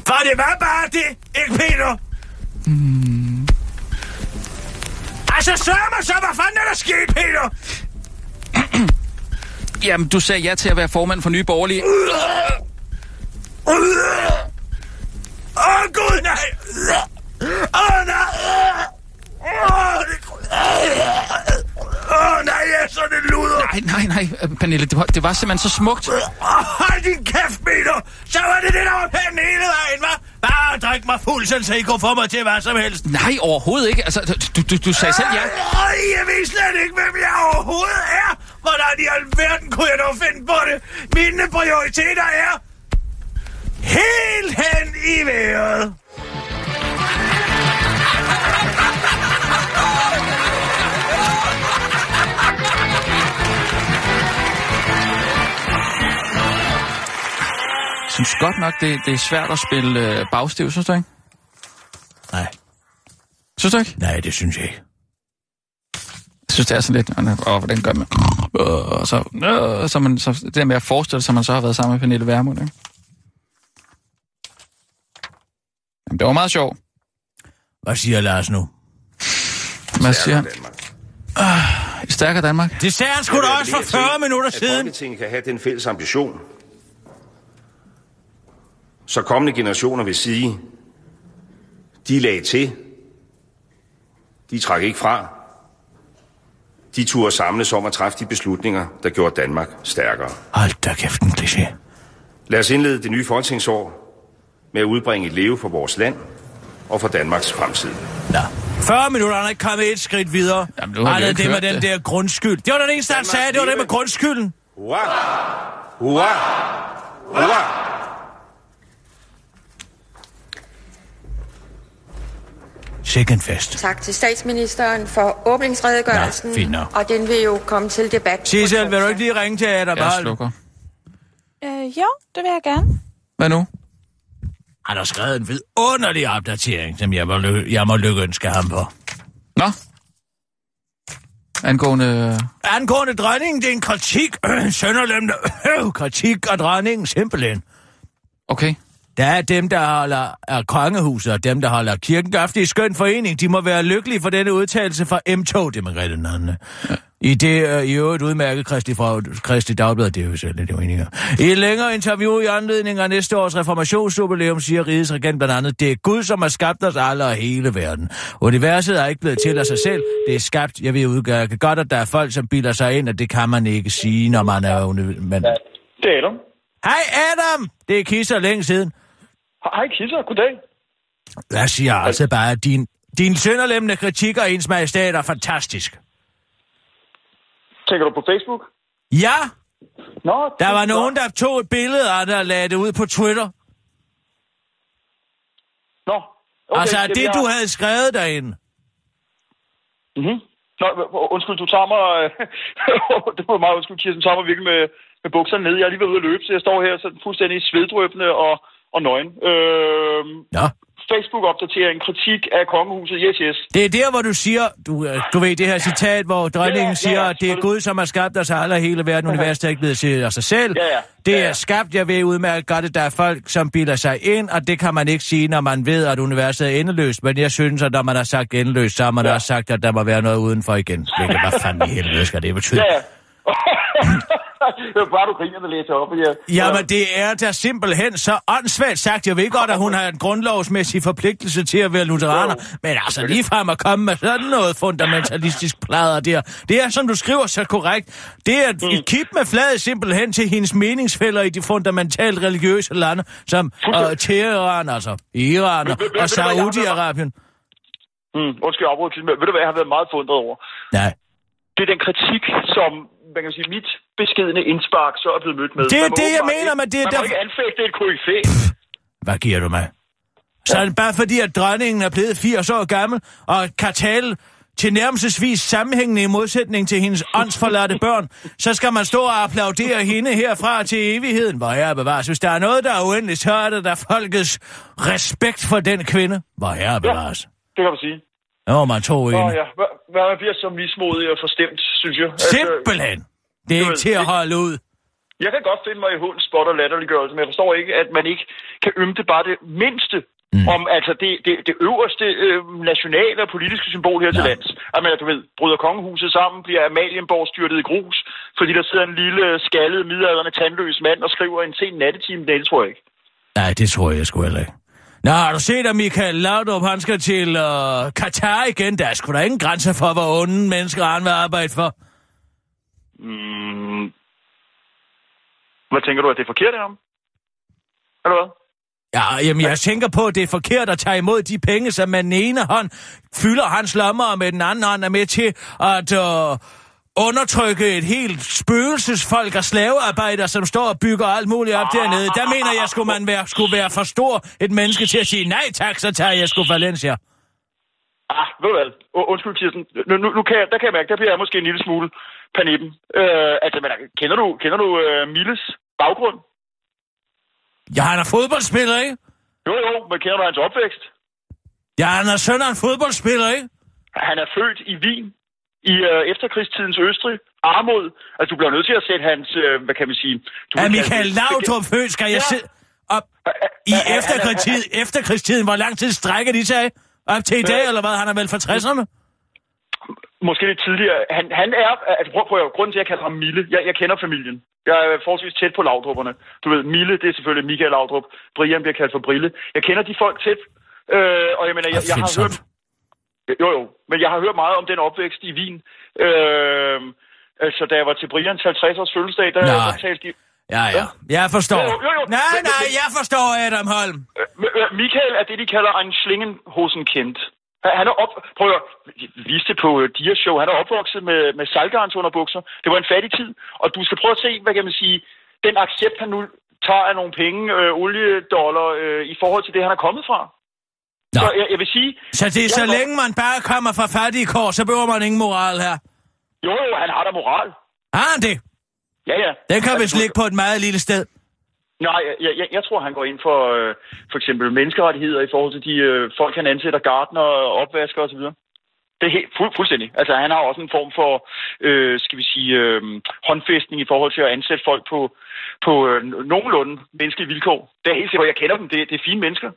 Speaker 5: For det var bare det, ikke Peter? Mm. Altså, sørg mig så, hvad fanden er der sket, Peter?
Speaker 6: Jamen, du sagde ja til at være formand for Nye Borgerlige.
Speaker 5: Åh, oh, gud, nej. Åh, oh, nej. Åh, oh, det... Åh, oh, nej, jeg er sådan en luder.
Speaker 6: Nej, nej, nej, øh, Pernille, det var, det var simpelthen så smukt.
Speaker 5: Oh, hold din kæft, Peter. Så var det det, der var pænt hele vejen, hva'? Bare drik mig fuld, så I kunne få mig til hvad som helst.
Speaker 6: Nej, overhovedet ikke. Altså, du, du, du sagde selv ja.
Speaker 5: Øj, jeg ved slet ikke, hvem jeg overhovedet er. Hvordan i alverden kunne jeg dog finde på det? Mine prioriteter er helt hen i vejret.
Speaker 6: Jeg synes godt nok, det, det er svært at spille øh, bagstiv, synes du ikke?
Speaker 5: Nej,
Speaker 6: Synes du ikke?
Speaker 5: nej, det synes jeg ikke.
Speaker 6: Jeg synes, det er sådan lidt, åh, hvordan gør man? Øh, så, øh, så, man, så det der med at forestille sig, at man så har været sammen med Pernille Vermund, ikke? Jamen, det var meget sjovt.
Speaker 5: Hvad siger Lars nu?
Speaker 6: Hvad siger han? I stærkere Danmark?
Speaker 5: Det sagde han sgu da også for
Speaker 4: appellerer
Speaker 5: 40
Speaker 4: til,
Speaker 5: minutter
Speaker 4: at
Speaker 5: siden.
Speaker 4: Folketinget kan have den fælles ambition, så kommende generationer vil sige, de lagde til, de trak ikke fra, de turde samles om at træffe de beslutninger, der gjorde Danmark stærkere.
Speaker 5: Hold da kæft en kliché.
Speaker 4: Lad os indlede det nye folketingsår med at udbringe et leve for vores land og for Danmarks fremtid.
Speaker 5: Nå. 40 minutter, han er ikke kommet et skridt videre.
Speaker 6: Jamen, nu har jo
Speaker 5: det med
Speaker 6: hørt
Speaker 5: den
Speaker 6: det.
Speaker 5: der grundskyld. Det var den eneste, han sagde. Det var det med grundskylden.
Speaker 4: Hurra! Hurra! Hurra!
Speaker 5: Sikken fest.
Speaker 9: Tak til statsministeren for åbningsredegørelsen.
Speaker 5: Nå, fint nok.
Speaker 9: Og den vil jo komme til debat.
Speaker 5: Sissel, vil du ikke lige ringe til Adam
Speaker 6: Jeg slukker.
Speaker 8: Øh, jo, det vil jeg gerne.
Speaker 6: Hvad nu?
Speaker 5: Han har skrevet en vidunderlig opdatering, som jeg må, ly- jeg må lykkeønske ham på.
Speaker 6: Nå? Angående...
Speaker 5: Angående dronningen, det er en kritik. Sønderlemmende kritik af dronningen, simpelthen.
Speaker 6: Okay.
Speaker 5: Der er dem, der holder af kongehuset, og dem, der holder kirken. Er en skøn forening. De må være lykkelige for denne udtalelse fra M2, det Margrethe Nanne. Ja. I det uh, i øvrigt udmærket Kristi, fra, Kristi Dagblad, det er jo selv lidt uenige. I et længere interview i anledning af næste års reformationsjubilæum siger rigets regent blandt andet, det er Gud, som har skabt os alle og hele verden. Universet er ikke blevet til af sig selv, det er skabt, jeg ved udgøre godt, at der er folk, som bilder sig ind, og det kan man ikke sige, når man er... uni- Men...
Speaker 10: Det er Adam.
Speaker 5: Hej Adam! Det er Kisser længe siden.
Speaker 10: Hej Kisser, goddag.
Speaker 5: Jeg siger altså bare, at din, din sønderlemmende kritik af ens majestat er fantastisk.
Speaker 10: Tænker du på Facebook?
Speaker 5: Ja,
Speaker 10: Nå,
Speaker 5: der var nogen, der tog et billede af det og lagde det ud på Twitter.
Speaker 10: Nå,
Speaker 5: Okay, altså, det
Speaker 10: jeg-
Speaker 5: du havde skrevet derinde.
Speaker 10: Mhm. Nå, undskyld, du tager mig... det var meget undskyld, Kirsten. Tager mig virkelig med, med bukserne nede. Jeg er lige ved at løbe, så jeg står her sådan fuldstændig sveddrøbende og, og nøgen. Øh,
Speaker 5: Ja.
Speaker 10: Facebook-opdatering, kritik af kongehuset, yes, yes.
Speaker 5: Det er der, hvor du siger, du, øh, du ved det her citat, hvor dronningen
Speaker 10: Ja, ja,
Speaker 5: siger,
Speaker 10: ja,
Speaker 5: at det er Gud, som har skabt os alle hele verden, universet er ikke blevet til af sig selv.
Speaker 10: Ja, ja.
Speaker 5: Det
Speaker 10: Ja,
Speaker 5: er
Speaker 10: ja.
Speaker 5: skabt, jeg ved udmærket godt, at der er folk, som bilder sig ind, og det kan man ikke sige, når man ved, at universet er endeløst. Men jeg synes, at når man har sagt endeløst, så har man
Speaker 10: Ja.
Speaker 5: også sagt, at der må være noget udenfor igen. Hvad fanden i helvede skal det betyde?
Speaker 10: Ja, ja. det er bare, du griner, der læser op. Ja.
Speaker 5: Jamen, det er da simpelthen så åndssvagt sagt. Jeg ved godt, at hun har en grundlovsmæssig forpligtelse til at være lutheraner, men altså lige frem at komme med sådan noget fundamentalistisk plader der. Det er, som du skriver så korrekt, det er
Speaker 10: Mm.
Speaker 5: et kip med flad simpelthen til hendes meningsfælder i de fundamentalt religiøse lande, som øh, Teheran, altså Iran og, Saudi-Arabien.
Speaker 10: Mm, undskyld, jeg afbryder, ved du hvad, jeg har været meget fundret over?
Speaker 5: Nej.
Speaker 10: Det er den kritik, som man kan sige, mit beskedende indspark så er blevet mødt med.
Speaker 5: Det er
Speaker 10: Man
Speaker 5: det, jeg mener, men det er
Speaker 10: Man må
Speaker 5: der-
Speaker 10: ikke anfægte et koryfæ.
Speaker 5: Hvad giver du mig? Så er det bare fordi, at dronningen er blevet 80 år gammel, og kan tale til nærmelsesvis sammenhængende i modsætning til hendes åndsforladte børn, så skal man stå og applaudere hende herfra til evigheden. Hvor herre bevares. Hvis der er noget, der er uendeligt, så er det der folkets respekt for den kvinde. Hvor herre bevares.
Speaker 10: Det kan man sige.
Speaker 5: Må man tro
Speaker 10: Åh
Speaker 5: hende.
Speaker 10: ja, hvad, man bliver så mismodig og forstemt, synes jeg. Altså,
Speaker 5: Simpelthen. Det er ikke til at holde ud.
Speaker 10: Jeg kan godt finde mig i hund, spot og latterliggørelse, men jeg forstår ikke, at man ikke kan ymte bare det mindste mm. om altså det, det, det øverste øh, nationale og politiske symbol her til lands. Jeg mener, du ved, bryder kongehuset sammen, bliver Amalienborg styrtet i grus, fordi der sidder en lille skaldet, midaldrende, tandløs mand og skriver en sen nattetime. Det tror jeg ikke.
Speaker 5: Nej, det tror jeg sgu heller ikke. Nå, har du set, at Michael Laudrup, han skal til uh, Katar igen? Der er sgu da ingen grænser for, hvor onde mennesker han vil arbejde for.
Speaker 10: Mm. Hvad tænker du, at det er forkert af ham? Eller hvad?
Speaker 5: Ja, jamen jeg tænker på, at det er forkert at tage imod de penge, som med den ene hånd fylder hans lommer, og med den anden hånd er med til at uh, undertrykke et helt spøgelsesfolk af slavearbejdere, som står og bygger alt muligt op dernede. Der mener jeg, skulle man være, skulle være for stor et menneske til at sige, nej tak, så tager jeg sgu Valencia.
Speaker 10: Ah, ved du hvad? Undskyld, Kirsten. Nu, nu, nu kan jeg, der kan jeg mærke, der bliver jeg måske en lille smule panippen. Øh, altså, men, kender du, kender du uh, Milles baggrund?
Speaker 5: Ja, han er fodboldspiller, ikke?
Speaker 10: Jo, jo, men kender du hans opvækst?
Speaker 5: Ja, han er søn af en fodboldspiller, ikke?
Speaker 10: Han er født i Wien i øh, efterkrigstidens Østrig. Armod. Altså, du bliver nødt til at sætte hans, øh, hvad kan man sige... Du
Speaker 5: Er Michael Laudrup skal jeg
Speaker 10: Ja.
Speaker 5: se op i efterkrigstid, efterkrigstiden? Hvor lang tid strækker de sig? Op til i dag, eller hvad? Han er vel fra 60'erne?
Speaker 10: Måske lidt tidligere. Han, han er... Altså, prøv, prøv, grunden til, at jeg kalder ham Mille. Jeg, jeg kender familien. Jeg er forholdsvis tæt på Laudrupperne. Du ved, Mille, det er selvfølgelig Michael Laudrup. Brian bliver kaldt for Brille. Jeg kender de folk tæt. Øh, og jeg mener, jeg, jeg har hørt... Jo, jo. Men jeg har hørt meget om den opvækst i Wien. Øh, altså, da jeg var til Brians 50-års fødselsdag, der, der talte de...
Speaker 5: Ja, ja. Jeg forstår.
Speaker 10: Jo, jo, jo.
Speaker 5: Nej, nej, jeg forstår, Adam Holm.
Speaker 10: Øh, øh, Michael er det, de kalder en Schlingenhosen-kendt. Han han er op... Prøv at jeg viste det på uh, Dia Show. Han er opvokset med, med salgarns underbukser. Det var en fattig tid. Og du skal prøve at se, hvad kan man sige, den accept, han nu tager af nogle penge, øh, oliedollar, øh, i forhold til det, han er kommet fra.
Speaker 5: Nå.
Speaker 10: Så jeg, jeg vil sige...
Speaker 5: Så det så
Speaker 10: jeg-
Speaker 5: længe man bare kommer fra fattige kår, så behøver man ingen moral her.
Speaker 10: Jo, jo, han har da moral.
Speaker 5: Har han det?
Speaker 10: Ja, ja.
Speaker 5: Den kan vist ligge på et meget lille sted.
Speaker 10: Nej, jeg, jeg, jeg tror, han går ind for øh, for eksempel menneskerettigheder i forhold til de øh, folk, han ansætter, gardner, opvasker osv. Det er helt fuld, fuldstændig. Altså, han har også en form for, øh, skal vi sige, øh, håndfæstning i forhold til at ansætte folk på, på øh, nogenlunde menneskelige vilkår. Det er helt sikkert, jeg kender dem. Det, det er fine mennesker.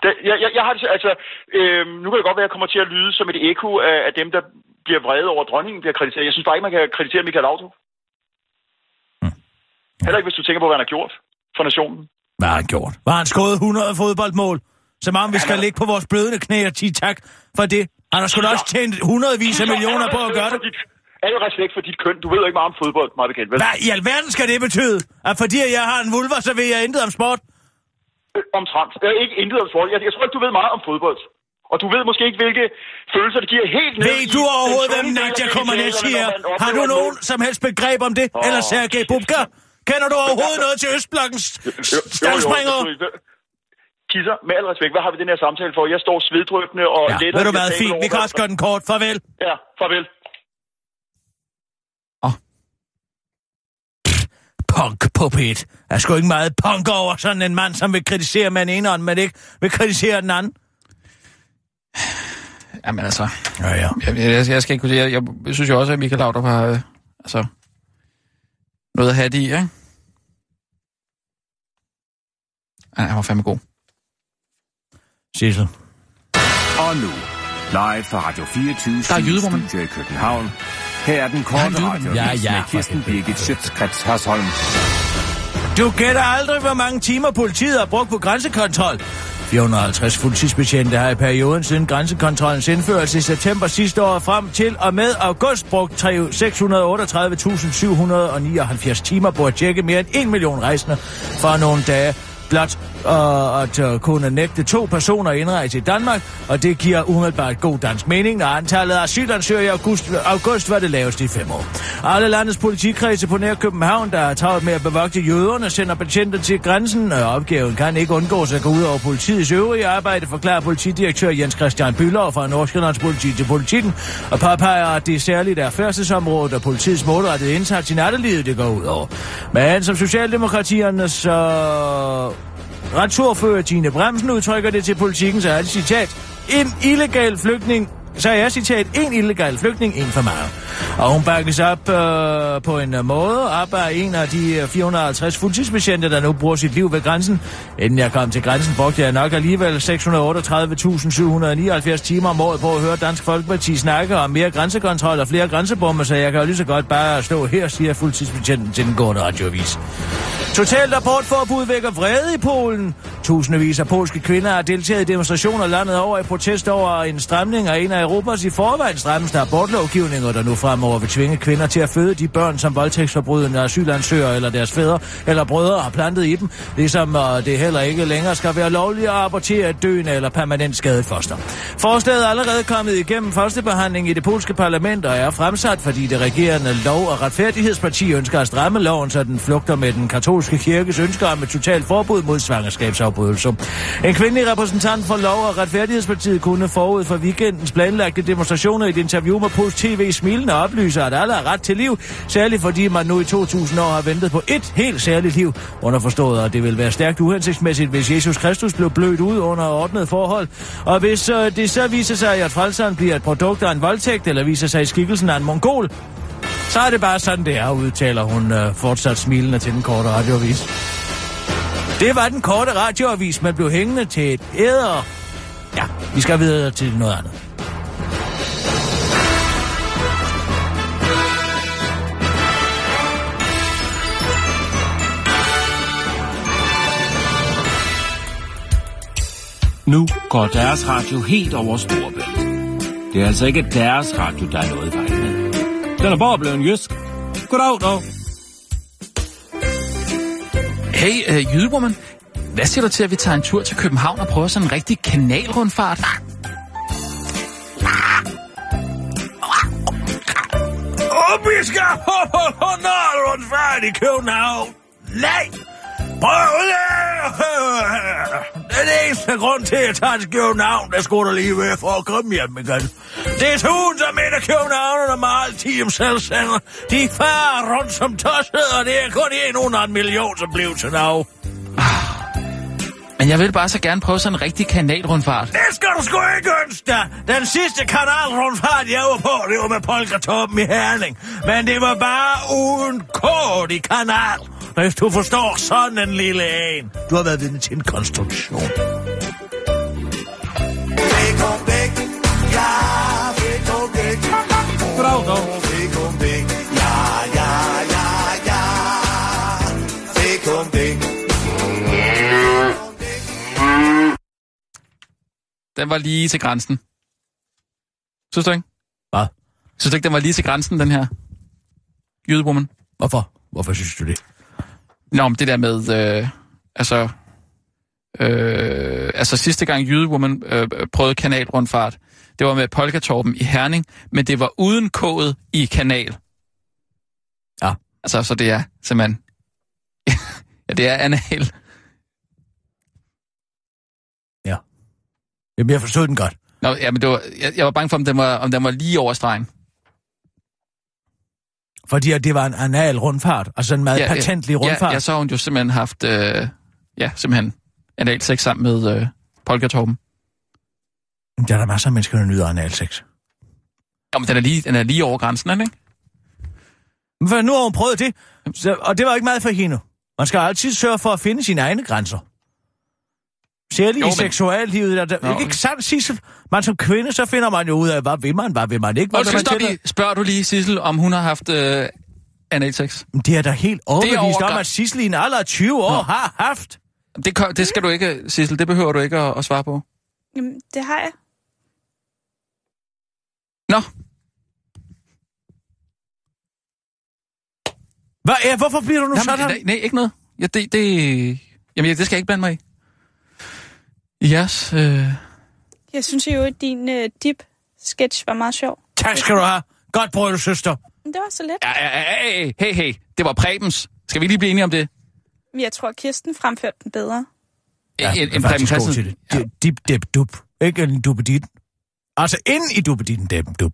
Speaker 5: Mm.
Speaker 10: Det, jeg, jeg, jeg har det, så- altså, øh, nu kan det godt være, at jeg kommer til at lyde som et ekko af, af dem, der bliver vrede over at dronningen, bliver krediteret. Jeg synes bare ikke, man kan kreditere Michael Laudrup. Heller ikke, hvis du tænker på, hvad han har gjort for nationen.
Speaker 5: Hvad har han gjort? Var han skåret 100 fodboldmål? Som om vi skal ligge på vores blødende knæ og sige tak for det. Han har sgu da også tjent hundredvis af millioner på at gøre det.
Speaker 10: Al respekt for dit køn. Du ved jo ikke meget om fodbold, meget bekendt, vel?
Speaker 5: Hvad i alverden skal det betyde? At fordi jeg har en vulva, så vil jeg intet om sport?
Speaker 10: Omtrent. Jeg er ikke intet om sport. Jeg, jeg tror ikke, du ved meget om fodbold. Og du ved måske ikke, hvilke følelser det giver helt ned
Speaker 5: Ved du overhovedet, hvem Nadia Comaneci er? Har du nogen som helst begreb om det? Eller Sergej Bubka? Kender du overhovedet noget til Østblokkens
Speaker 10: selvfølgelig. Kisser, med al respekt, hvad har vi den her samtale for? Jeg står sveddrøbende og
Speaker 5: Ja,
Speaker 10: letter
Speaker 5: ved du hvad, fint. Vi kan også gøre den kort. Farvel.
Speaker 10: Ja, farvel.
Speaker 5: Punk på pit. Der er sgu ikke meget punk over sådan en mand, som vil kritisere med den ene hånd, men ikke vil kritisere den anden.
Speaker 6: Jamen altså...
Speaker 5: Ja, ja.
Speaker 6: Jeg, jeg, jeg skal ikke kunne sige... Jeg, jeg synes jo også, at Michael Laudrup har... Øh, altså... Noget at have det i, ikke? Han, han var fandme god.
Speaker 5: Sissel.
Speaker 7: Og nu, live fra Radio 24
Speaker 6: Der er.
Speaker 7: Studio i København. Her er den korte radiovis
Speaker 5: Ja, ja,
Speaker 7: med Kirsten Birgit Schøtzgrads Hasholm.
Speaker 5: Du gætter aldrig, hvor mange timer politiet har brugt på grænsekontrol. 450 fuldtidsbetjente har i perioden siden grænsekontrollens indførelse i september sidste år frem til og med august brugt tre- 638.779 timer på at tjekke mere end 1 million rejsende for nogle dage blot og at kunne nægte to personer indrejse i Danmark, og det giver umiddelbart god dansk mening, når antallet af asylansøgere i august, august var det laveste i fem år. Alle landets politikredse på nær København, der er travlt med at bevogte jøderne, sender patienter til grænsen, og opgaven kan ikke undgås at gå ud over politiets øvrige arbejde, forklarer politidirektør Jens Christian Bylov fra Nordsjællands politi til politikken, og påpeger, at det særligt er færdselsområdet og politiets målrettede indsats i nattelivet, det går ud over. Men som Socialdemokratiernes øh, Retsordfører Tine Bremsen udtrykker det til politikens ærlige citat. En illegal flygtning så er jeg citat, en illegal flygtning, en for meget. Og hun bakkes op øh, på en øh, måde op af en af de øh, 450 fuldtidsbetjente, der nu bruger sit liv ved grænsen. Inden jeg kom til grænsen, brugte jeg nok alligevel 638.779 timer om året på at høre Dansk Folkeparti snakke om mere grænsekontrol og flere grænsebomber, så jeg kan jo lige så godt bare stå her, siger fuldtidsbetjenten til den gående radioavis. Totalt abortforbud vækker vrede i Polen. Tusindvis af polske kvinder har deltaget i demonstrationer landet over i protest over en stramning af en af Europas i forvejen strammeste abortlovgivninger, der nu fremover vil tvinge kvinder til at føde de børn, som voldtægtsforbrydende asylansøgere eller deres fædre eller brødre har plantet i dem, ligesom øh, det heller ikke længere skal være lovligt at abortere et døende eller permanent skadet foster. Forslaget er allerede kommet igennem første behandling i det polske parlament og er fremsat, fordi det regerende lov- og retfærdighedsparti ønsker at stramme loven, så den flugter med den katolske kirkes ønsker om et totalt forbud mod svangerskabsafbrydelse. En kvindelig repræsentant for Lov- og Retfærdighedspartiet kunne forud for weekendens planlagte demonstrationer i et interview med Pols TV smilende oplyser, at alle har ret til liv, særligt fordi man nu i 2000 år har ventet på et helt særligt liv. Underforstået, at det vil være stærkt uhensigtsmæssigt, hvis Jesus Kristus blev blødt ud under ordnet forhold. Og hvis øh, det så viser sig, at frelseren bliver et produkt af en voldtægt, eller viser sig i skikkelsen af en mongol, så er det bare sådan, det er, udtaler hun øh, fortsat smilende til den korte radioavis. Det var den korte radioavis, man blev hængende til et æder. Ja, vi skal videre til noget andet.
Speaker 11: Nu går deres radio helt over Storbælt. Det er altså ikke deres radio, der er noget i vejen med. Den er bare blevet en jysk. Goddag, dog.
Speaker 6: Hey, øh, jydewoman. Hvad siger du til, at vi tager en tur til København og prøver sådan en rigtig kanalrundfart?
Speaker 5: Og vi skal på Nordrundsfart i København. Nej! Prøv det! Den eneste grund til, at jeg tager til København, der skulle der lige være for at komme hjem igen. Det er tusind som en af københavnerne med alt team selvsender. De farer rundt som tosset, og det er kun en under en million, som blev til now.
Speaker 6: Men jeg vil bare så gerne prøve sådan en rigtig kanalrundfart.
Speaker 5: Det skal du sgu ikke ønske dig. Den sidste kanalrundfart, jeg var på, det var med Polkatoppen i Herning. Men det var bare uden kort i kanal. Hvis du forstår sådan en lille en. Du har været vidne til en konstruktion.
Speaker 11: Goddag, dog.
Speaker 6: Den var lige til grænsen. Synes du ikke?
Speaker 5: Hvad?
Speaker 6: Synes du ikke, den var lige til grænsen, den her jydewoman?
Speaker 5: Hvorfor? Hvorfor synes du det?
Speaker 6: Nå, men det der med, øh, altså, øh, altså sidste gang jydewoman øh, prøvede kanalrundfart, det var med Polkatorpen i Herning, men det var uden kodet i kanal.
Speaker 5: Ja.
Speaker 6: Altså, så det er simpelthen, ja, det er anal.
Speaker 5: Jamen, jeg forstod den godt.
Speaker 6: Nå, ja, men det var, jeg, jeg var bange for, om den var, om den var lige over stregen.
Speaker 5: Fordi det var en anal rundfart, altså en meget ja, patentlig rundfart.
Speaker 6: Ja, ja, så har hun jo simpelthen haft, øh, ja, simpelthen anal sex sammen med øh, Polkatorpen.
Speaker 5: Men Der er der masser af mennesker, der nyder anal sex.
Speaker 6: Jo, men den er lige, den er lige over grænsen, ikke?
Speaker 5: Men nu har hun prøvet det, så, og det var ikke meget for hende. Man skal altid sørge for at finde sine egne grænser. Særligt
Speaker 6: Jo,
Speaker 5: i
Speaker 6: men-
Speaker 5: seksuallivet. Er det
Speaker 6: Nå.
Speaker 5: ikke sandt, Sissel? Man som kvinde, så finder man jo ud af, hvad vil man, hvad vil man ikke. Hvad
Speaker 6: Undskyld,
Speaker 5: man
Speaker 6: lige. Spørger du lige Sissel, om hun har haft øh, analsex?
Speaker 5: Det er da helt overbevist
Speaker 6: over
Speaker 5: om, at Sissel i en alder af 20 år
Speaker 6: Nå.
Speaker 5: har haft.
Speaker 6: Det, kan- det skal du ikke, Sissel. Det behøver du ikke at, at svare på.
Speaker 8: Jamen, det har jeg.
Speaker 6: Nå,
Speaker 5: Hvad er, hvorfor bliver du nu
Speaker 6: Jamen,
Speaker 5: sådan?
Speaker 6: nej, nej, ikke noget. Ja, det, det, jamen, det skal jeg ikke blande mig i. Yes, øh,
Speaker 8: Jeg synes jo, at din uh, dip-sketch var meget sjov.
Speaker 5: Tak skal du have. Godt brød, søster.
Speaker 8: Det var så let.
Speaker 6: ja, ja, ja, hey, hey, hey, det var Prebens. Skal vi lige blive enige om det?
Speaker 8: Jeg tror, Kirsten fremførte den bedre.
Speaker 6: Ja, en, en Preben Christensen.
Speaker 5: til det. Ja. Dip, dip, dup. Ikke en duppedit. Altså ind i duppeditten, dip, dup.